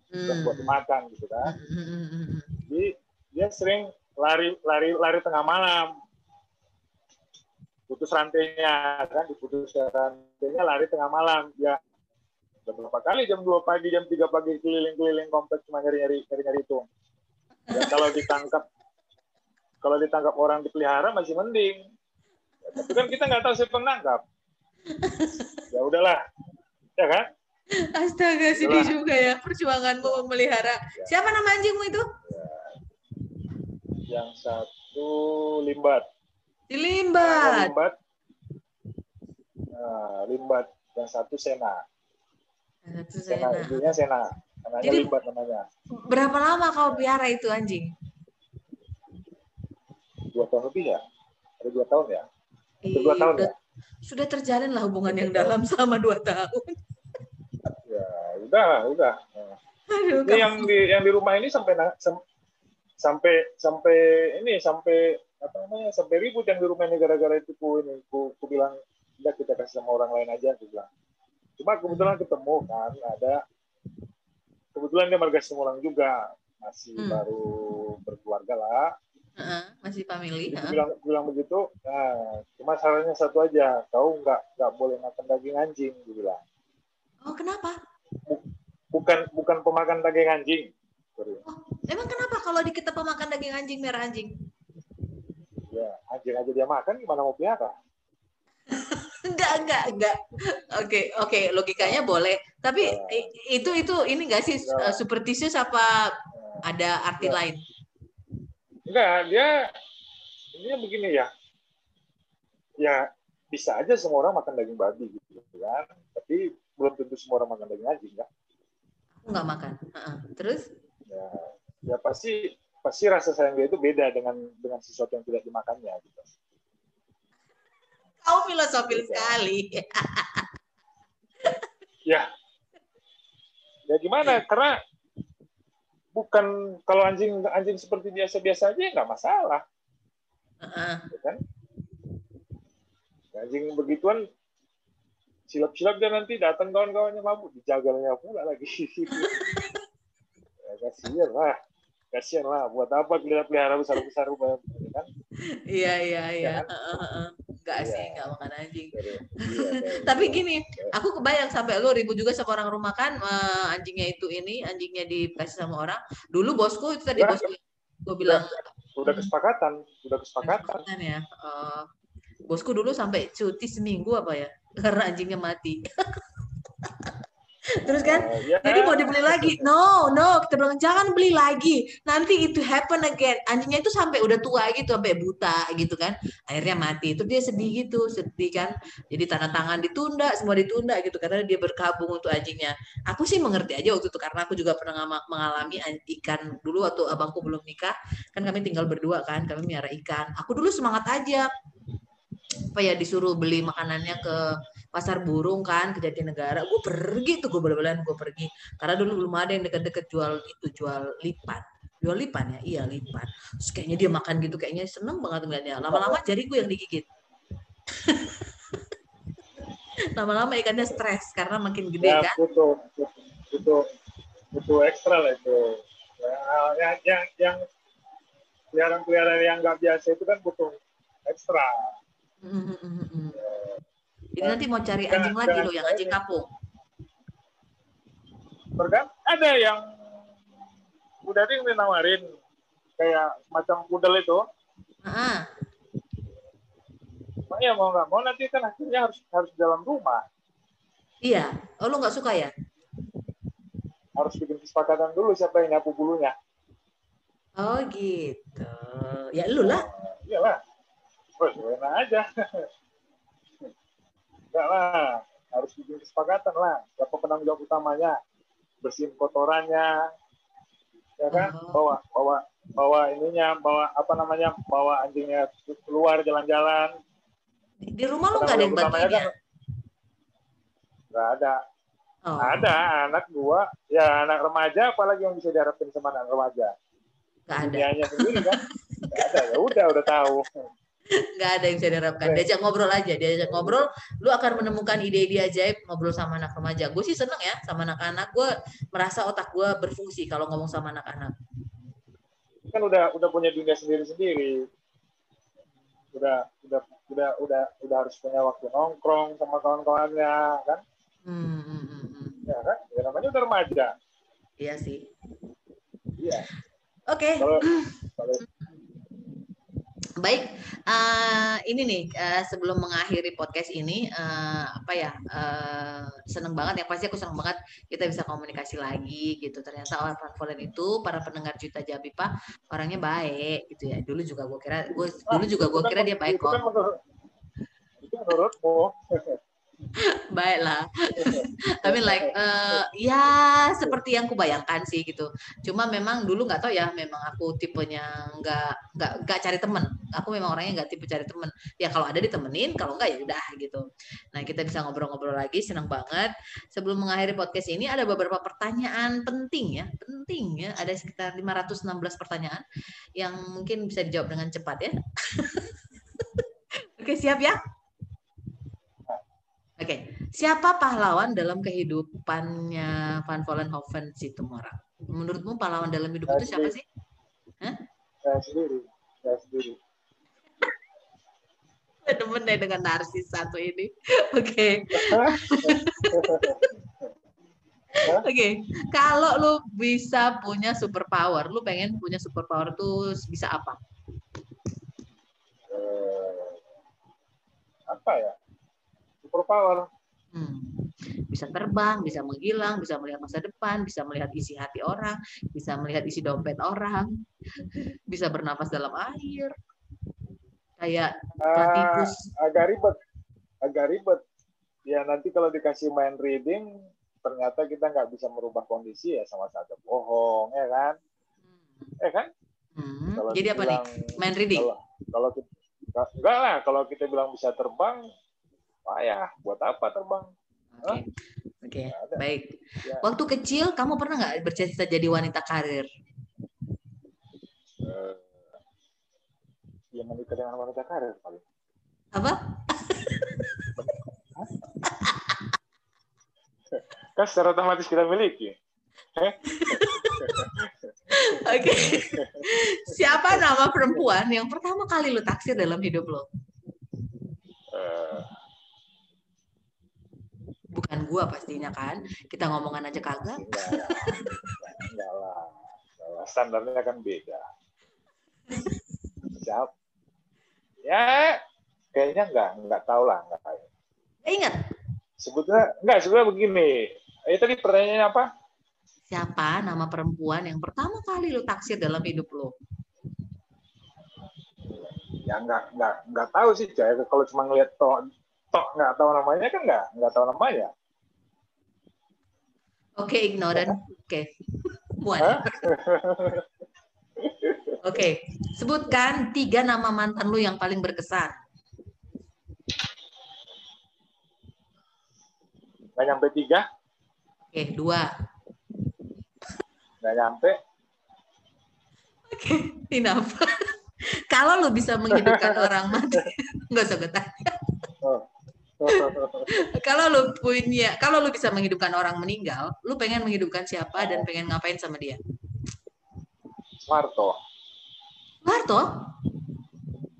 Hmm. buat makan gitu kan. Hmm, hmm, hmm, jadi dia sering lari lari lari tengah malam. Putus rantainya kan? Diputus rantainya lari tengah malam. Ya beberapa kali? Jam 2 pagi jam 3 pagi keliling-keliling kompleks cuma nyari-nyari nyari-nyari itu dan kalau ditangkap kalau ditangkap orang dipelihara masih mending. Ya, tapi kan kita nggak tahu siapa menangkap ya udahlah. Ya kan Astaga, sedih Itulah. juga ya perjuanganmu memelihara. Ya. Siapa nama anjingmu itu? Ya. Yang satu limbat. Di limbat. limbat. Nah, limbat. Yang satu sena. Yang satu sena. Sena, ibunya sena. Namanya Jadi, limbat namanya. Berapa lama kau pelihara itu anjing? Dua tahun lebih ya? Ada dua tahun ya? Ada dua tahun ya? Sudah terjalin lah hubungan yang dalam selama dua tahun udah udah. Aduh, ini yang di yang di rumah ini sampai sampai sampai ini sampai apa namanya sampai ribut yang di rumah ini gara-gara itu ku ini ku, ku bilang tidak kita kasih sama orang lain aja aku bilang. Cuma kebetulan ketemu kan ada kebetulan dia marga Semulang juga masih hmm. baru berkeluarga lah. Uh, masih family uh. bilang bilang begitu nah cuma sarannya satu aja kau nggak nggak boleh makan daging anjing dia bilang. Oh kenapa bukan bukan pemakan daging anjing. Oh, emang kenapa kalau di kita pemakan daging anjing merah anjing? Ya, anjing aja dia makan gimana mau pelihara? enggak, enggak, enggak. Oke, okay, oke, okay. logikanya boleh. Tapi ya. itu itu ini enggak sih ya. superstitious apa ada arti ya. lain? Enggak, dia ini begini ya. Ya, bisa aja semua orang makan daging babi gitu kan. Tapi belum tentu semua orang makan daging anjing ya aku nggak makan. Uh-uh. terus? Ya ya pasti pasti rasa sayang dia itu beda dengan dengan sesuatu yang tidak dimakannya gitu. Kau filosofil ya. sekali. Ya. Ya gimana? Karena bukan kalau anjing anjing seperti biasa-biasa aja nggak masalah. Uh-uh. ya kan? Anjing begituan silap-silap dia nanti datang kawan-kawannya mabuk dijaganya pula lagi. Ya, kasihan lah. Kasihan lah buat apa kita pelihara besar besar rumah kan? Iya iya iya. Ya, kan? enggak sih iya. enggak makan anjing. Iya, tapi gini aku kebayang sampai lu ribut juga sama orang rumah kan uh, anjingnya itu ini anjingnya dikasih sama orang. Dulu bosku itu tadi bosku gue bilang udah. Kesepakatan udah kesepakatan, kesepakatan ya. Uh, bosku dulu sampai cuti seminggu apa ya karena anjingnya mati. Terus kan, uh, yeah. jadi mau dibeli lagi. No, no, kita bilang jangan beli lagi. Nanti itu happen again. Anjingnya itu sampai udah tua gitu, sampai buta gitu kan. Akhirnya mati. Itu dia sedih gitu, sedih kan. Jadi tanda tangan ditunda, semua ditunda gitu karena dia berkabung untuk anjingnya. Aku sih mengerti aja waktu itu karena aku juga pernah mengalami ikan dulu waktu abangku belum nikah. Kan kami tinggal berdua kan, kami miara ikan. Aku dulu semangat aja apa ya disuruh beli makanannya ke pasar burung kan ke Jatinegara. Gue pergi tuh gue bela gue pergi. Karena dulu belum ada yang deket-deket jual itu jual lipat. Jual lipan ya? Iya lipan terus kayaknya dia makan gitu kayaknya seneng banget ngeliatnya. Lama-lama jari gue yang digigit. Lama-lama ikannya stres karena makin gede ya, kan? butuh butuh butuh ekstra lah itu. Ya, yang yang yang peliharaan-peliharaan yang nggak biasa itu kan butuh ekstra Mm-hmm. Jadi nanti mau cari anjing lagi loh, yang anjing kampung. Berkan ada yang udah ada yang nawarin kayak macam pudel itu. Ah. Nah, ya mau nggak mau nanti kan akhirnya harus harus dalam rumah. Iya. Oh lu nggak suka ya? Harus bikin kesepakatan dulu siapa yang nyapu bulunya. Oh gitu. Ya lu lah. Iyalah. Oh, enak aja. Enggak lah. Harus bikin kesepakatan lah. Siapa penanggung jawab utamanya? Bersihin kotorannya. Ya kan? Oh. Bawa bawa bawa ininya, bawa apa namanya? Bawa anjingnya keluar jalan-jalan. Di rumah lu nggak ada yang bantuin ya? Nggak ada. Oh. Ada anak dua, ya anak remaja, apalagi yang bisa diharapkan sama anak remaja. Gak ada. Dunianya sendiri kan. Gak ada, ya udah, udah tahu. Gak ada yang bisa diharapkan. Diajak ngobrol aja, diajak ngobrol, lu akan menemukan ide-ide ajaib ngobrol sama anak remaja. Gue sih seneng ya sama anak-anak. Gue merasa otak gue berfungsi kalau ngomong sama anak-anak. Kan udah udah punya dunia sendiri-sendiri. Udah udah udah udah udah harus punya waktu nongkrong sama kawan-kawannya kan Hmm, hmm, hmm, hmm. Ya kan? Ya namanya udah remaja. Iya sih. Iya. Oke. Okay. Baik, uh, ini nih uh, sebelum mengakhiri podcast ini, uh, apa ya, uh, seneng banget ya pasti aku seneng banget kita bisa komunikasi lagi gitu. Ternyata orang Volent itu para pendengar Juta Jabipa orangnya baik gitu ya. Dulu juga gue kira, gue dulu juga gue kira dia baik kok. Itu menurutmu. Baiklah. I mean like uh, ya seperti yang kubayangkan sih gitu. Cuma memang dulu nggak tahu ya, memang aku tipenya nggak nggak nggak cari temen. Aku memang orangnya nggak tipe cari temen. Ya kalau ada ditemenin, kalau nggak ya udah gitu. Nah kita bisa ngobrol-ngobrol lagi, senang banget. Sebelum mengakhiri podcast ini ada beberapa pertanyaan penting ya, penting ya. Ada sekitar 516 pertanyaan yang mungkin bisa dijawab dengan cepat ya. Oke siap ya? Oke, okay. siapa pahlawan dalam kehidupannya Van Vollenhoven Situmorang? Menurutmu pahlawan dalam hidup saya itu siapa sih? Hah? Saya sendiri, saya sendiri. Demen deh dengan narsis satu ini. Oke. Oke, okay. kalau lu bisa punya super power, lu pengen punya super power tuh bisa apa? Uh, apa ya? Superpower. Hmm. Bisa terbang, bisa menghilang, bisa melihat masa depan, bisa melihat isi hati orang, bisa melihat isi dompet orang, bisa bernapas dalam air. Kayak platypus. Uh, agak ribet. Agak ribet. Ya nanti kalau dikasih main reading, ternyata kita nggak bisa merubah kondisi ya sama saja bohong, ya kan? Hmm. Eh kan? Hmm. Kalau Jadi apa nih? Main reading? Kalau, kalau kita, enggak lah, kalau kita bilang bisa terbang, payah buat apa terbang Oke, okay. okay. baik. Ya. Waktu kecil kamu pernah nggak bercita-cita jadi wanita karir? Uh, ya menikah dengan wanita karir paling. Apa? kan secara otomatis kita miliki. Oke. Okay. Siapa nama perempuan yang pertama kali lu taksir dalam hidup lo? Uh, bukan gua pastinya kan. Kita ngomongan aja kagak. Enggak lah. Standarnya kan beda. Siap? Ya kayaknya enggak. Enggak tahu lah enggak eh, ingat? Sebetulnya enggak sebetulnya begini. Eh tadi pertanyaannya apa? Siapa nama perempuan yang pertama kali lo taksir dalam hidup lo ya enggak enggak enggak tahu sih Jaya kalau cuma ngeliat toh tok nggak tahu namanya kan nggak nggak tahu namanya. Oke, okay, ignorant. Oke. Okay. Oke, okay. sebutkan tiga nama mantan lu yang paling berkesan. Gak nyampe tiga. Oke, okay, dua. Gak nyampe. Oke, okay, enough. Kalau lu bisa menghidupkan orang mati, nggak usah gue tanya. Oh. kalau lu punya, kalau lu bisa menghidupkan orang meninggal, lu pengen menghidupkan siapa dan pengen ngapain sama dia? Marto. Marto?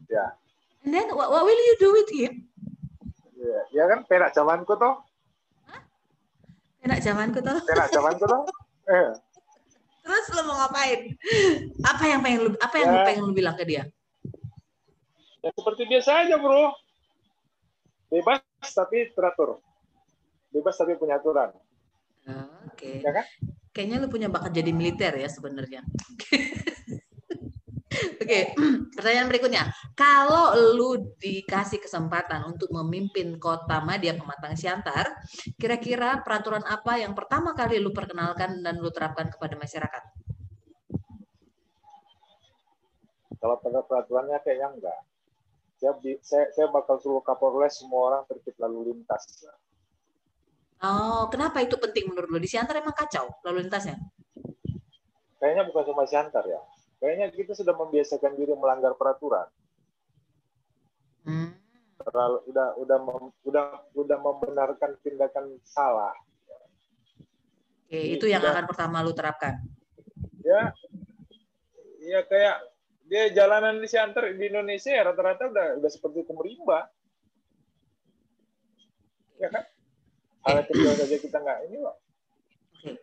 Ya. And then what, what will you do with him? Ya, ya kan perak zamanku toh. Hah? Perak zamanku toh. Perak zamanku toh. Eh. Terus lo mau ngapain? Apa yang pengen lu apa yang ya. pengen lu bilang ke dia? Ya seperti biasa aja, Bro. Bebas tapi teratur. Bebas tapi punya aturan. Oke. Okay. Ya kan? Kayaknya lu punya bakat jadi militer ya sebenarnya. Oke, okay. pertanyaan berikutnya. Kalau lu dikasih kesempatan untuk memimpin kota Madia Pematang Siantar, kira-kira peraturan apa yang pertama kali lu perkenalkan dan lu terapkan kepada masyarakat? Kalau peraturannya kayaknya enggak. Saya, saya, saya bakal suruh Kapolres semua orang tertib lalu lintas. Oh, kenapa itu penting menurut lu? Di Siantar emang kacau lalu lintasnya? Kayaknya bukan cuma Siantar ya kayaknya kita sudah membiasakan diri melanggar peraturan. Hmm. Terlalu udah udah mem, udah udah membenarkan tindakan salah. Oke, Jadi, itu yang udah, akan pertama lu terapkan. Ya, ya kayak dia jalanan di Siantar di Indonesia ya rata-rata udah udah seperti pemerintah. Ya kan? Hal kecil saja kita nggak ini loh.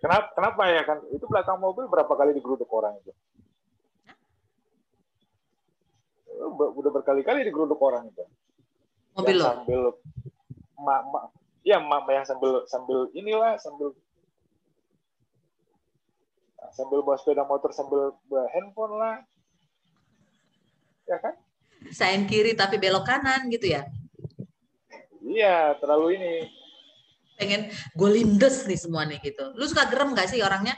Kenapa, kenapa ya kan? Itu belakang mobil berapa kali digeruduk orang itu? udah berkali-kali digeruduk orang itu. Mobil lo? Sambil mak, ma, ya mak yang sambil sambil inilah sambil sambil bawa sepeda motor sambil bawa handphone lah. Ya kan? Sain kiri tapi belok kanan gitu ya? Iya, terlalu ini. Pengen gue lindes nih semua nih gitu. Lu suka gerem gak sih orangnya?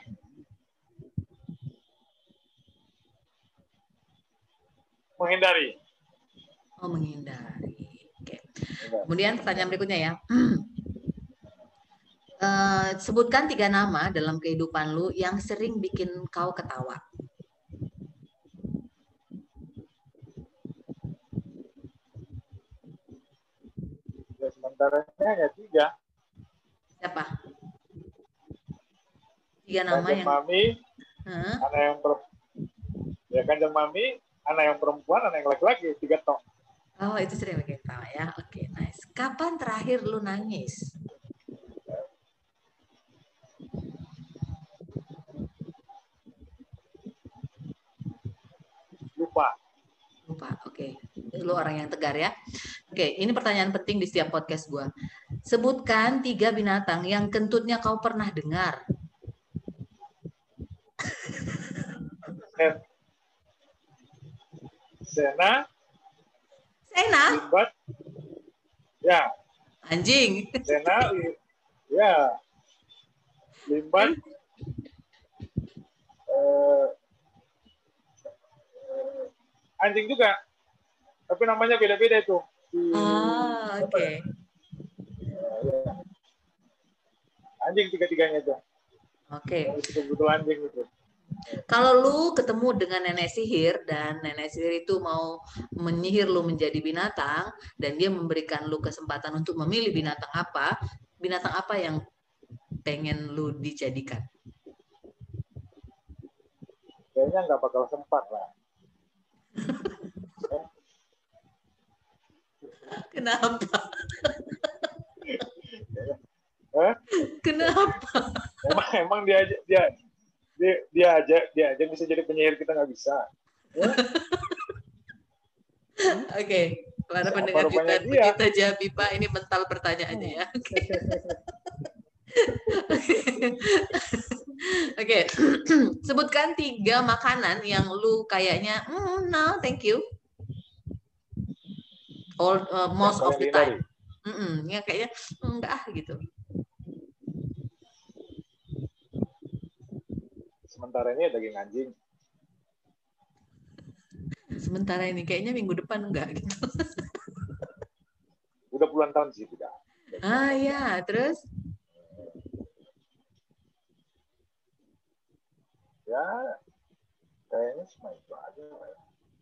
menghindari. Oh, menghindari. Oke. Kemudian pertanyaan berikutnya ya. Uh, sebutkan tiga nama dalam kehidupan lu yang sering bikin kau ketawa. Ya, sementara hanya tiga. Siapa? Tiga nama Kanjeng yang. Mami, huh? anak yang per... ya Kanjeng Mami, anak yang perempuan, anak yang laki-laki, tiga tok. Oh, itu sering bikin tawa ya. Oke, okay, nice. Kapan terakhir lu nangis? Lupa. Lupa, oke. Okay. Lu orang yang tegar ya. Oke, ini pertanyaan penting di setiap podcast gua. Sebutkan tiga binatang yang kentutnya kau pernah dengar. Sena. Sena? Limbat. Ya. Anjing. Sena. Ya. Limbat. Uh, uh, anjing juga. Tapi namanya beda-beda itu. ah, oke. Okay. Ya, Anjing tiga-tiganya itu. Oke. Okay. Anjing itu. Kalau lu ketemu dengan nenek sihir dan nenek sihir itu mau menyihir lu menjadi binatang dan dia memberikan lu kesempatan untuk memilih binatang apa, binatang apa yang pengen lu dijadikan? Kayaknya nggak bakal sempat lah. Kenapa? Hah? Kenapa? Emang emang dia dia dia, dia aja dia aja bisa jadi penyihir kita nggak bisa? Oke, okay. para pendengar kita kita Jabi Pak ini mental pertanyaannya ya. Oke. Okay. Sebutkan tiga makanan yang lu kayaknya, mm, no, thank you. All uh, most of the time. Mm -mm, ya kayaknya enggak ah gitu. sementara ini daging anjing. Sementara ini kayaknya minggu depan enggak gitu. Udah puluhan tahun sih tidak. Ah ya, terus? Ya, kayaknya cuma itu aja. Oke,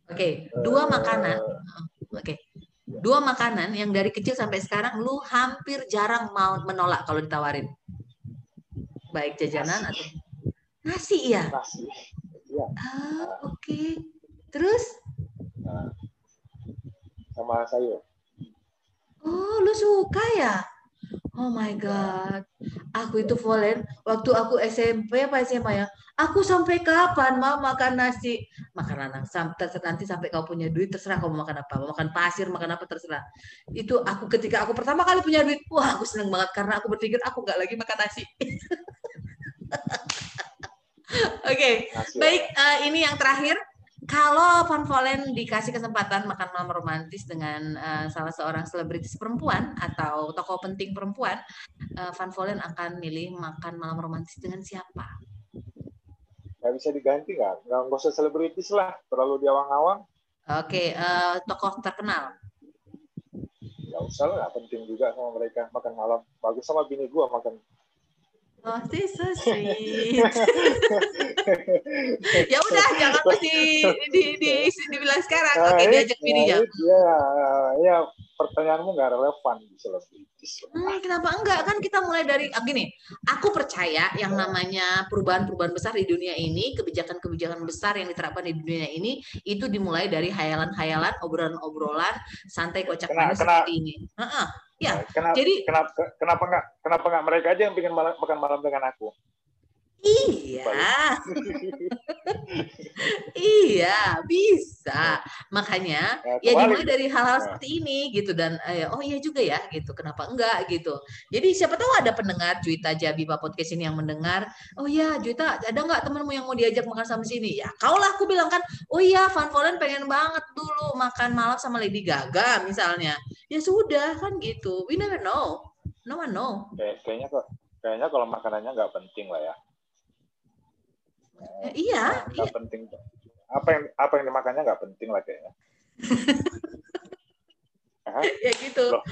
okay, dua uh, makanan. Oke. Okay. Dua makanan yang dari kecil sampai sekarang lu hampir jarang mau menolak kalau ditawarin. Baik jajanan atau Nasi ya? Nasi. Ya. Ah, oke. Okay. Terus? Nah, sama sayur. Oh, lu suka ya? Oh my god. Aku itu Volen, waktu aku SMP apa SMA ya, aku sampai kapan mau makan nasi? Makan anak, nanti sampai kau punya duit, terserah kau mau makan apa. Mau makan pasir, makan apa, terserah. Itu aku ketika aku pertama kali punya duit, wah aku seneng banget karena aku berpikir aku nggak lagi makan nasi. Oke, okay. baik. Uh, ini yang terakhir kalau Van Volen dikasih kesempatan makan malam romantis dengan uh, salah seorang selebritis perempuan atau tokoh penting perempuan, uh, Van Volen akan milih makan malam romantis dengan siapa? Gak bisa diganti nggak? Nggak usah selebritis lah, terlalu diawang-awang. Oke, okay, uh, tokoh terkenal. Gak usah lah, penting juga sama mereka makan malam. Bagus sama bini gua makan Oh, this so sweet. ya udah, jangan mesti di, di, di, dibilang sekarang. Nah, Oke, diajak bininya. Ya, ya, pertanyaanmu nggak relevan bisa lebih. Hmm, kenapa enggak? Kan kita mulai dari ah, gini. Aku percaya yang namanya perubahan-perubahan besar di dunia ini, kebijakan-kebijakan besar yang diterapkan di dunia ini itu dimulai dari hayalan-hayalan, obrolan-obrolan santai kocak manis seperti ini. Uh -uh. Ya, kenapa, jadi kenapa kenapa nggak kenapa nggak mereka aja yang pengen malam, makan malam dengan aku? Iya. iya, bisa. Makanya ya, ya dimulai dari hal-hal nah. seperti ini gitu dan eh, oh iya juga ya gitu. Kenapa enggak gitu. Jadi siapa tahu ada pendengar Juita Jabiba podcast ini yang mendengar, oh iya Juita ada nggak temanmu yang mau diajak makan sama sini? Ya kau lah aku bilang kan, oh iya Van Volen pengen banget dulu makan malam sama Lady Gaga misalnya. Ya sudah kan gitu. We never know. No one know. kayaknya kok kayaknya kalau makanannya nggak penting lah ya. Eh, iya. Nggak iya. penting. Apa yang apa yang dimakannya nggak penting lah kayaknya. ya gitu. Loh.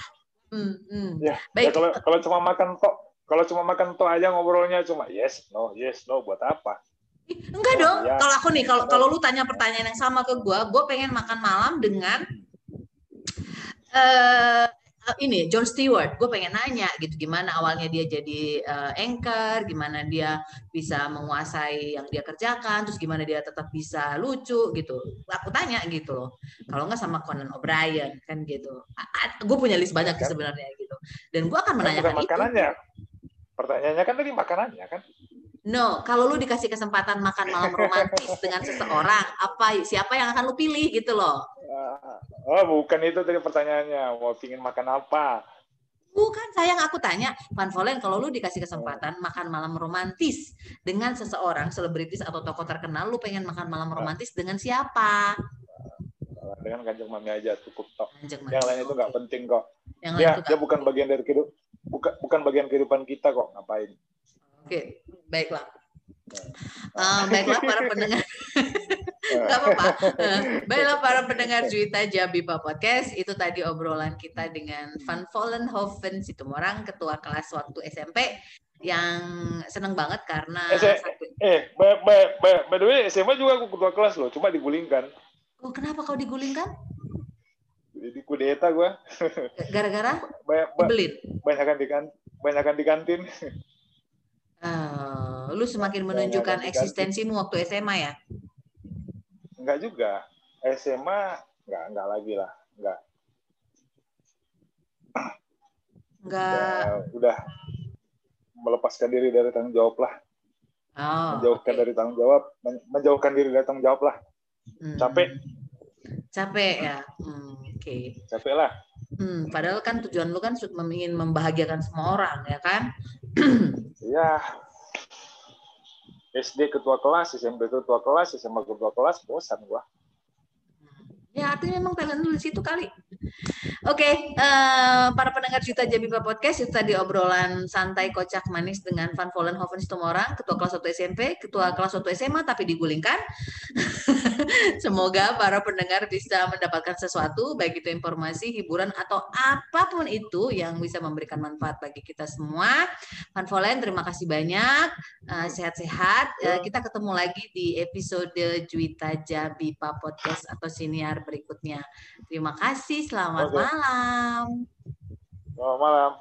Hmm, hmm. Ya, Baik. ya kalau kalau cuma makan kok kalau cuma makan toh aja ngobrolnya cuma yes no yes no buat apa? Enggak dong. Ya. Kalau aku nih kalau kalau lu tanya pertanyaan yang sama ke gua, gua pengen makan malam dengan uh, ini John Stewart, gue pengen nanya gitu gimana awalnya dia jadi uh, anchor, gimana dia bisa menguasai yang dia kerjakan, terus gimana dia tetap bisa lucu gitu. Aku tanya gitu loh. Kalau nggak sama Conan O'Brien kan gitu. Gue punya list banyak kan? sebenarnya gitu. Dan gue akan menanyakan itu. Makanannya. Pertanyaannya kan tadi makanannya kan? No, kalau lu dikasih kesempatan makan malam romantis dengan seseorang, apa siapa yang akan lu pilih gitu loh? Oh, bukan itu tadi pertanyaannya. Mau pingin makan apa? Bukan, sayang aku tanya, Van Volen, kalau lu dikasih kesempatan makan malam romantis dengan seseorang, selebritis atau tokoh terkenal, lu pengen makan malam romantis dengan siapa? Dengan kanjeng mami aja cukup tok. Yang lain itu nggak okay. penting kok. Yang ya, dia bukan bagian dari kehidupan, bukan bukan bagian kehidupan kita kok. Ngapain? Oke, baiklah. Uh, baiklah para pendengar. Gak apa-apa. Baiklah para pendengar Juita Jabipa Podcast. Itu tadi obrolan kita dengan Van Vollenhoven Situmorang, ketua kelas waktu SMP yang seneng banget karena eh, eh by, by, by, by the way SMA juga aku ketua kelas loh cuma digulingkan. Oh kenapa kau digulingkan? Jadi kudeta gue gara-gara? Banyak, banyak, banyakan di kan banyakan di kantin Uh, lu semakin menunjukkan eksistensimu waktu SMA ya? Enggak juga. SMA enggak enggak lagi lah, enggak. Enggak. Udah, udah melepaskan diri dari tanggung jawab lah. Oh, menjauhkan okay. dari tanggung jawab, menjauhkan diri dari tanggung jawab lah. Hmm. Capek. Capek ya. Hmm, Oke. Okay. Capek lah. Hmm, padahal kan tujuan lu kan ingin membahagiakan semua orang ya kan? ya SD ketua kelas, SMP ketua kelas, SMA ketua kelas, bosan gua. Ya artinya memang talent dulu di situ kali. Oke, okay, uh, eh, para pendengar Juta Jabiba Podcast itu tadi obrolan santai kocak manis dengan Van Vollenhoven Situmorang, ketua kelas 1 SMP, ketua kelas 1 SMA tapi digulingkan. Semoga para pendengar bisa mendapatkan sesuatu, baik itu informasi, hiburan atau apa pun itu yang bisa memberikan manfaat bagi kita semua. Van Volen, terima kasih banyak. Uh, sehat-sehat. Uh, kita ketemu lagi di episode Juita Jabiba Podcast atau siniar berikutnya. Terima kasih, selamat Oke malam. Selamat malam.